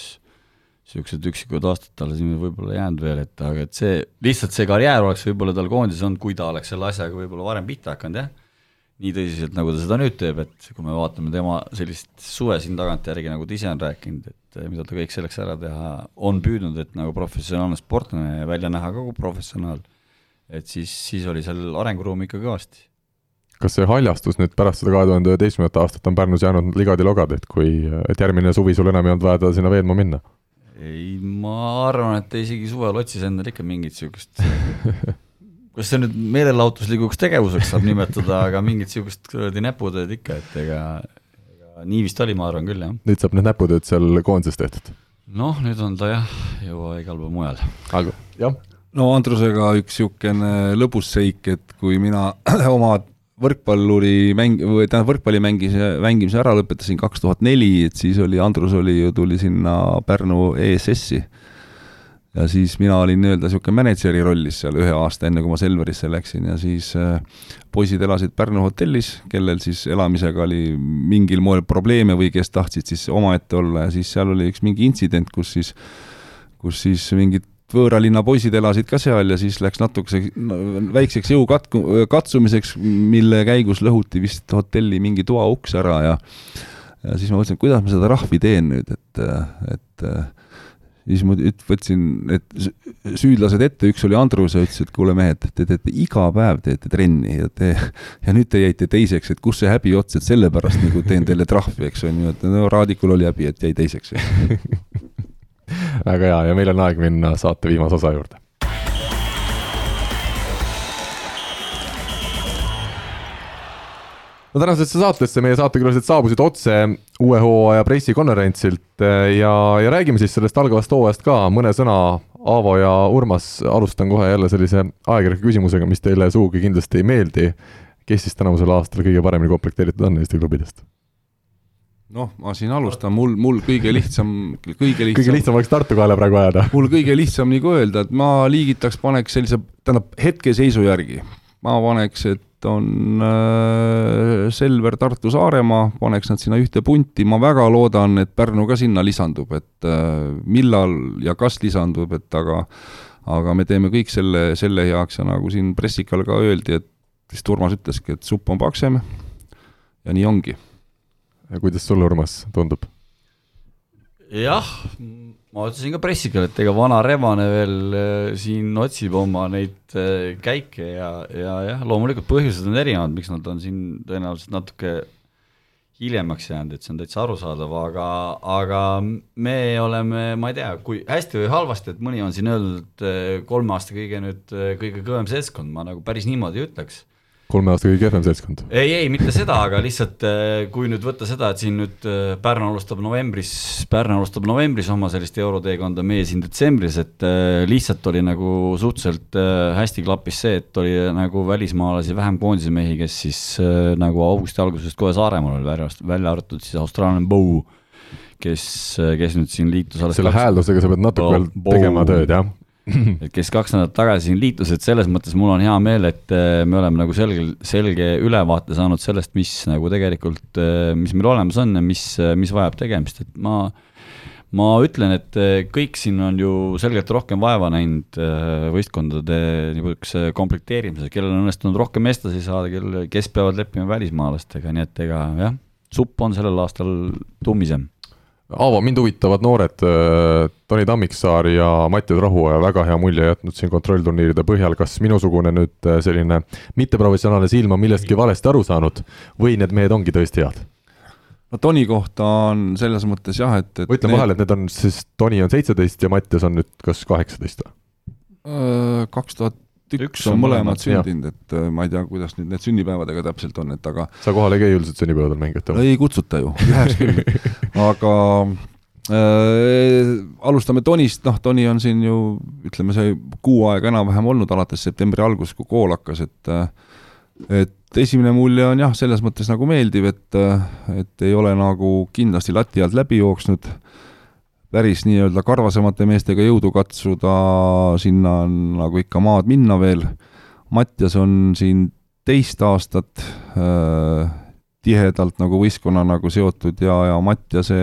C: niisugused üksikud aastad talle siin võib-olla jäänud veel, et aga et see, lihtsalt see karjäär oleks võib-olla tal koondises olnud, kui ta oleks selle asjaga võib-olla varem pihta hakanud, jah, nii tõsiselt, nagu ta seda nüüd teeb, et kui me vaatame tema sellist suve siin tagantjärgi, nagu ta ise on rääkinud, et mida ta kõik selleks ära teha on püüdnud, et nagu professionaalne sportlane välja näha ka kui professionaal, et siis, siis oli seal arenguruumi ikka kõvasti.
B: kas see haljastus nüüd pärast seda kahe tuhande üheteistkümnendat aastat on Pärnus jäänud ligadi-logadi, et kui, et järgmine suvi sul enam ei olnud vaja sinna veedma minna?
C: ei, ma arvan, et ta isegi suvel otsis endale ikka mingit niisugust kas see nüüd meelelahutuslikuks tegevuseks saab nimetada, aga mingit niisugust kuradi näputööd ikka, et ega, ega nii vist oli, ma arvan küll, jah.
B: nüüd saab need näputööd seal koondises tehtud?
C: noh, nüüd on ta jah, juba igal pool mujal.
B: aga jah.
D: No Andrusega üks niisugune lõbus seik, et kui mina oma võrkpalluri mäng, või tähendab, võrkpalli mängis, mängimise ära lõpetasin kaks tuhat neli, et siis oli, Andrus oli ju, tuli sinna Pärnu ESS-i. ja siis mina olin nii-öelda niisugune mänedžeri rollis seal ühe aasta, enne kui ma Selverisse läksin ja siis äh, poisid elasid Pärnu hotellis, kellel siis elamisega oli mingil moel probleeme või kes tahtsid siis omaette olla ja siis seal oli üks mingi intsident, kus siis, kus siis mingid võõralinna poisid elasid ka seal ja siis läks natukese väikseks jõukatku, katsumiseks, mille käigus lõhuti vist hotelli mingi toa uks ära ja ja siis ma mõtlesin, kuidas ma seda rahvi teen nüüd, et, et siis ma võtsin need süüdlased ette, üks oli Andrus ja ütles, et kuule mehed, te teete iga päev teete trenni ja te ja nüüd te jäite teiseks, et kus see häbi ots, et sellepärast nagu teen teile trahvi, eks on ju, et no Raadikul oli häbi, et jäi teiseks
B: väga hea ja meil on aeg minna saate viimase osa juurde. no tänasesse saatesse meie saatekülalised saabusid otse uue hooaja pressikonverentsilt eh, ja, ja räägime siis sellest algavast hooajast ka mõne sõna. Aavo ja Urmas, alustan kohe jälle sellise ajakirjaliku küsimusega, mis teile sugugi kindlasti ei meeldi. kes siis tänavusel aastal kõige paremini komplekteeritud on Eesti klubidest?
D: Noh, ma siin alustan, mul, mul kõige lihtsam, kõige lihtsam
B: kõige lihtsam oleks Tartu kaela praegu ajada.
D: mul kõige lihtsam nagu öelda, et ma liigitaks, paneks sellise, tähendab hetkeseisu järgi, ma paneks, et on äh, Selver, Tartu, Saaremaa, paneks nad sinna ühte punti, ma väga loodan, et Pärnu ka sinna lisandub, et äh, millal ja kas lisandub, et aga aga me teeme kõik selle, selle heaks ja nagu siin pressikal ka öeldi, et vist Urmas ütleski, et supp on paksem. Ja nii ongi
B: kuidas sulle, Urmas, tundub?
C: jah, ma ütlesin ka pressikal, et ega vana Rebane veel äh, siin otsib oma neid äh, käike ja, ja jah, loomulikult põhjused on erinevad, miks nad on siin tõenäoliselt natuke hiljemaks jäänud, et see on täitsa arusaadav, aga, aga me oleme, ma ei tea, kui hästi või halvasti, et mõni on siin öelnud, et äh, kolme aasta kõige nüüd, kõige kõvem seltskond, ma nagu päris niimoodi ei ütleks
B: kolme aasta kõige kehvem seltskond?
C: ei, ei mitte seda, aga lihtsalt äh, kui nüüd võtta seda, et siin nüüd äh, Pärnu alustab novembris, Pärnu alustab novembris oma sellist euroteekonda, meie siin detsembris, et äh, lihtsalt oli nagu suhteliselt hästi klappis see, et oli nagu välismaalasi vähem koondise mehi, kes siis nagu augusti algusest kohe Saaremaal oli välja, välja arvatud siis austraallane Bow, kes, kes nüüd siin liitus
B: alles selle kaks... hääldusega sa pead natuke veel tegema tööd, jah
C: et kes kaks nädalat tagasi siin liitus, et selles mõttes mul on hea meel, et äh, me oleme nagu selge, selge ülevaate saanud sellest, mis nagu tegelikult, äh, mis meil olemas on ja mis, äh, mis vajab tegemist, et ma ma ütlen, et kõik siin on ju selgelt rohkem vaeva näinud võistkondade niisuguse komplekteerimisel, kellel on õnnestunud rohkem meestlasi saada, kel, kes peavad leppima välismaalastega, nii et ega jah, supp on sellel aastal tummisem
B: Aavo, mind huvitavad noored äh, Toni Tammiksaar ja Mattias Rahuoja, väga hea mulje jätnud siin kontrollturniiride põhjal, kas minusugune nüüd äh, selline mitteprofessionaalne silm on millestki valesti aru saanud või need mehed ongi tõesti head?
D: no Toni kohta on selles mõttes jah, et, et
B: ma ütlen need... vahele, et need on siis, Toni on seitseteist ja Mattias on nüüd kas kaheksateist või?
D: Äh, kaks tuhat üks on mõlemad sündinud, et äh, ma ei tea, kuidas nüüd need sünnipäevadega täpselt on, et aga
B: sa kohale ei käi üldiselt sünnipäevadel mängijatele?
D: ei kutsuta ju, läheks küll. Aga äh, alustame Tonist, noh, Toni on siin ju ütleme, see kuu aega enam-vähem olnud alates septembri algusest, kui kool hakkas, et äh, et esimene mulje on jah, selles mõttes nagu meeldiv, et, äh, et ei ole nagu kindlasti lati alt läbi jooksnud. äh, päris nii-öelda karvasemate meestega jõudu katsuda, sinna on nagu ikka maad minna veel. Mattias on siin teist aastat äh, tihedalt nagu võistkonna nagu seotud ja, ja Mattiase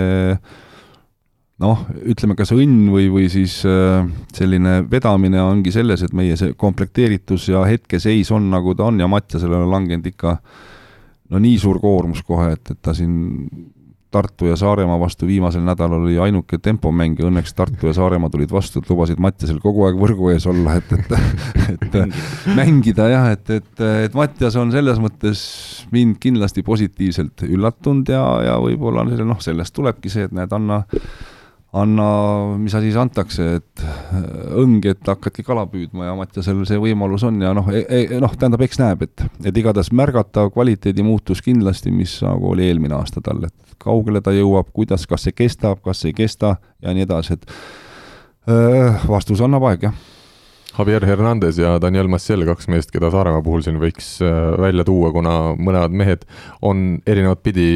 D: noh, ütleme, kas õnn või, või siis äh, selline vedamine ongi selles, et meie see komplekteeritus ja hetkeseis on nagu ta on ja Mattiasele on langenud ikka no nii suur koormus kohe, et, et ta siin Tartu ja Saaremaa vastu viimasel nädalal oli ainuke tempomäng ja õnneks Tartu ja Saaremaa tulid vastu, et lubasid Mattiasel kogu aeg võrgu ees olla, et, et, et mängida. jah, et, et, et Mattias on selles mõttes mind kindlasti positiivselt üllatunud ja, ja võib-olla noh, sellest tulebki see, et näed, anna anna, mis asi siis antakse, et äh, õnge, et hakkadki kala püüdma ja Mattiasel see võimalus on ja noh e, e, noh, tähendab, eks näeb, et, et igatahes märgatav kvaliteedi muutus kindlasti, mis nagu oli eelmine aasta tal, et kaugele ta jõuab, kuidas, kas see kestab, kas ei kesta ja nii edasi, et öö, äh, vastus annab aeg, jah
B: Javier Hernandez ja Daniel Massiel, kaks meest, keda Saaremaa puhul siin võiks äh, välja tuua, kuna mõlemad mehed on erinevat pidi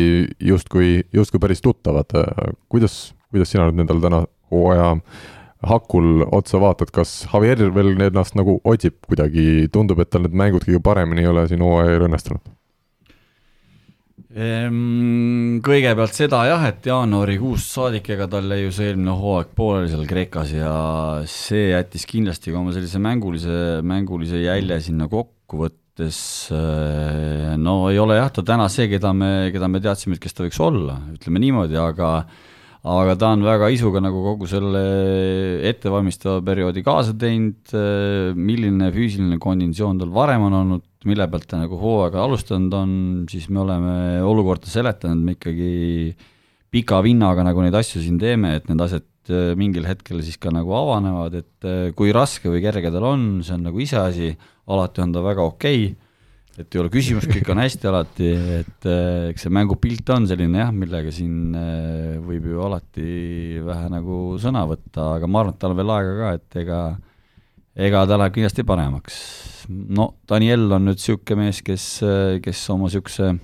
B: justkui, justkui päris tuttavad. kuidas kuidas sina nüüd nendele täna hooaja hakul otsa vaatad, kas Javier veel ennast nagu otsib kuidagi, tundub, et tal need mängud kõige paremini ei ole siin hooajal õnnestunud?
C: Ehm, kõigepealt seda jah, et jaanuarikuust saadik, ega tal jäi ju see eelmine hooaeg pooleli seal Kreekas ja see jättis kindlasti ka oma sellise mängulise, mängulise jälje sinna kokkuvõttes. Äh, no ei ole jah, ta täna see, keda me, keda me teadsime, et kes ta võiks olla, ütleme niimoodi, aga aga ta on väga isuga nagu kogu selle ettevalmistava perioodi kaasa teinud, milline füüsiline konditsioon tal varem on olnud, mille pealt ta nagu hooaega alustanud on, siis me oleme olukorda seletanud, me ikkagi pika vinnaga nagu neid asju siin teeme, et need asjad äh, mingil hetkel siis ka nagu avanevad, et äh, kui raske või kerge tal on, see on nagu iseasi, alati on ta väga okei okay et ei ole küsimust, kõik on hästi alati, et äh, eks see mängupilt on selline jah, millega siin äh, võib ju alati vähe nagu sõna võtta, aga ma arvan, et tal on veel aega ka, et ega ega ta läheb kindlasti paremaks. no Daniel on nüüd niisugune mees, kes, kes oma niisuguse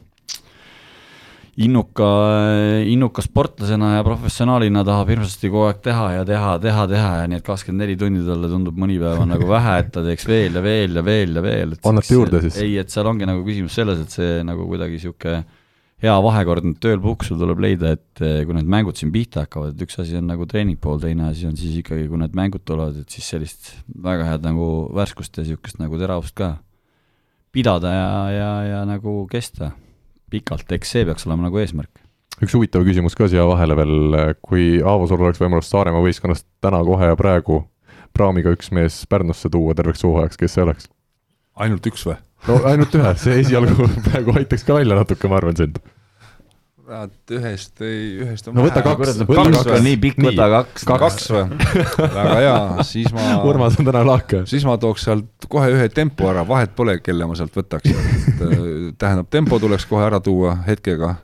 C: innuka, innuka sportlasena ja professionaalina tahab hirmsasti kogu aeg teha ja teha, teha, teha ja nii et kakskümmend neli tundi talle tundub mõni päev on nagu vähe, et ta teeks veel ja veel ja veel ja veel.
B: annate juurde siis?
C: ei, et seal ongi nagu küsimus selles, et see nagu kuidagi niisugune hea vahekord nüüd tööl puhkusel tuleb leida, et eh, kui need mängud siin pihta hakkavad, et üks asi on nagu treeningpool, teine asi on siis ikkagi, kui need mängud tulevad, et siis sellist väga head nagu värskust ja niisugust nagu teravust ka pidada ja, ja, ja nagu kesta pikalt, eks see peaks olema nagu eesmärk.
B: üks huvitav küsimus ka siia vahele veel, kui Aavosul oleks võimalus Saaremaa võistkonnast täna kohe ja praegu praamiga üks mees Pärnusse tuua terveks hooajaks, kes see oleks?
D: ainult üks või?
B: no ainult ühe, see esialgu praegu aitaks ka välja natuke, ma arvan, sind
D: kurat, ühest ei, ühest on
B: no võta kaks,
C: võta kaks, kaks, nii pikk, võta kaks.
D: kaks või? väga hea, siis ma
B: Urmas on täna lahke.
D: siis ma tooks sealt kohe ühe tempo ära, vahet pole, kelle ma sealt võtaks. Äh, tähendab, tempo tuleks kohe ära tuua hetkega.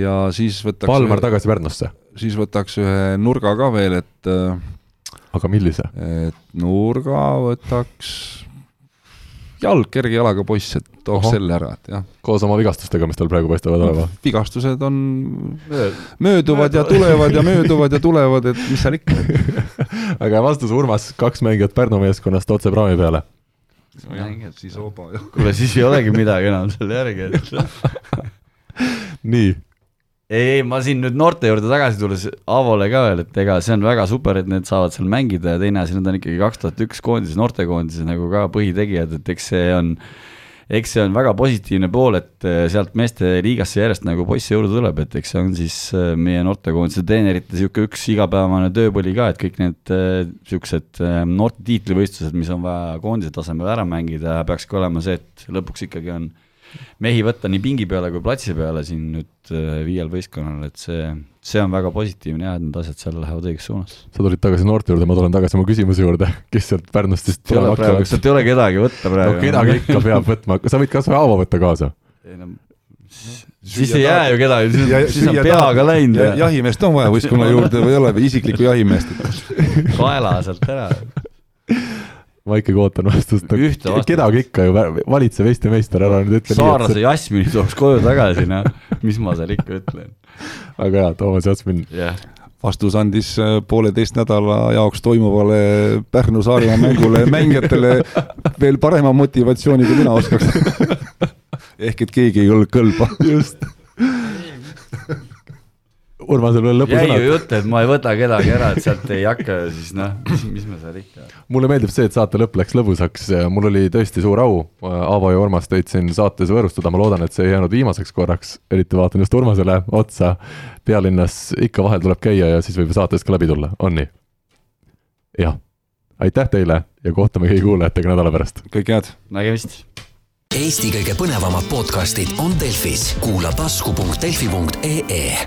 D: ja siis võtaks
B: Palmar ühe, tagasi Pärnusse.
D: siis võtaks ühe nurga ka veel, et äh,
B: aga millise?
D: et nurga võtaks jalg kerge jalaga poiss, et tooks Oho. selle ära, et jah.
B: koos oma vigastustega, mis tal praegu paistavad olevat?
D: vigastused on mööduvad ja tulevad ja mööduvad ja tulevad, et mis seal ikka
B: aga vastus Urmas, kaks mängijat Pärnu meeskonnast otse praami peale.
D: nojah, siis oba
C: kuule, siis ei olegi midagi enam selle järgi, et
B: nii
C: ei, ma siin nüüd noorte juurde tagasi tulles Avole ka veel, et ega see on väga super, et need saavad seal mängida ja teine asi, need on ikkagi kaks tuhat üks koondises, noortekoondises nagu ka põhitegijad, et eks see on, eks see on väga positiivne pool, et eh, sealt meeste liigasse järjest nagu poisse juurde tuleb, et eks see on siis eh, meie noortekoondise treenerite niisugune üks igapäevane tööpõli ka, et kõik need niisugused eh, noorte tiitlivõistlused, mis on vaja koondise tasemel ära mängida, peakski olema see, et lõpuks ikkagi on mehi võtta nii pingi peale kui platsi peale siin nüüd äh, viiel võistkonnal, et see, see on väga positiivne ja et need asjad seal lähevad õiges suunas.
B: sa tulid tagasi noorte juurde, ma tulen tagasi oma küsimuse juurde, kes sealt Pärnust siis
C: tuleb hakkama? sealt ei ole kedagi võtta praegu.
B: no kedagi ikka peab võtma, sa võid kas või Aavo võtta kaasa.
C: ei no siis ei jää ju kedagi, siis on, siis on peaga läinud
D: ja. jahimeest on vaja võistkonna juurde või ei ole või isiklikku jahimeest
C: kaela sealt ära
B: ma ikkagi ootan vastust. kedagi ikka ju, valitsev Eesti meister, ära nüüd ütle
C: Saarlase et... Jasmini tooks koju tagasi, noh, mis ma seal ikka ütlen.
B: väga hea, Toomas Jasmin
C: yeah.
D: vastus andis äh, pooleteist nädala jaoks toimuvale Pärnu Saaremaa mängule mängijatele veel parema motivatsiooni, kui mina oskaks ehk et keegi ei olnud kõlba.
B: just Urmasel veel
C: jäi ju
B: lõpusõnad.
C: jutt, et ma ei võta kedagi ära, et sealt ei hakka, siis noh, mis, mis me seal ikka.
B: mulle meeldib see, et saate lõpp läks lõbusaks, mul oli tõesti suur au, Aavo ja Urmas teid siin saates võõrustada, ma loodan, et see ei jäänud viimaseks korraks, eriti vaatan just Urmasele otsa. pealinnas ikka vahel tuleb käia ja siis võib saatest ka läbi tulla, on nii? jah, aitäh teile ja kohtume kõigi kuulajatega nädala pärast.
D: kõike head.
C: nägemist.
E: Eesti kõige põnevamad podcastid on Delfis, kuula tasku.delfi.ee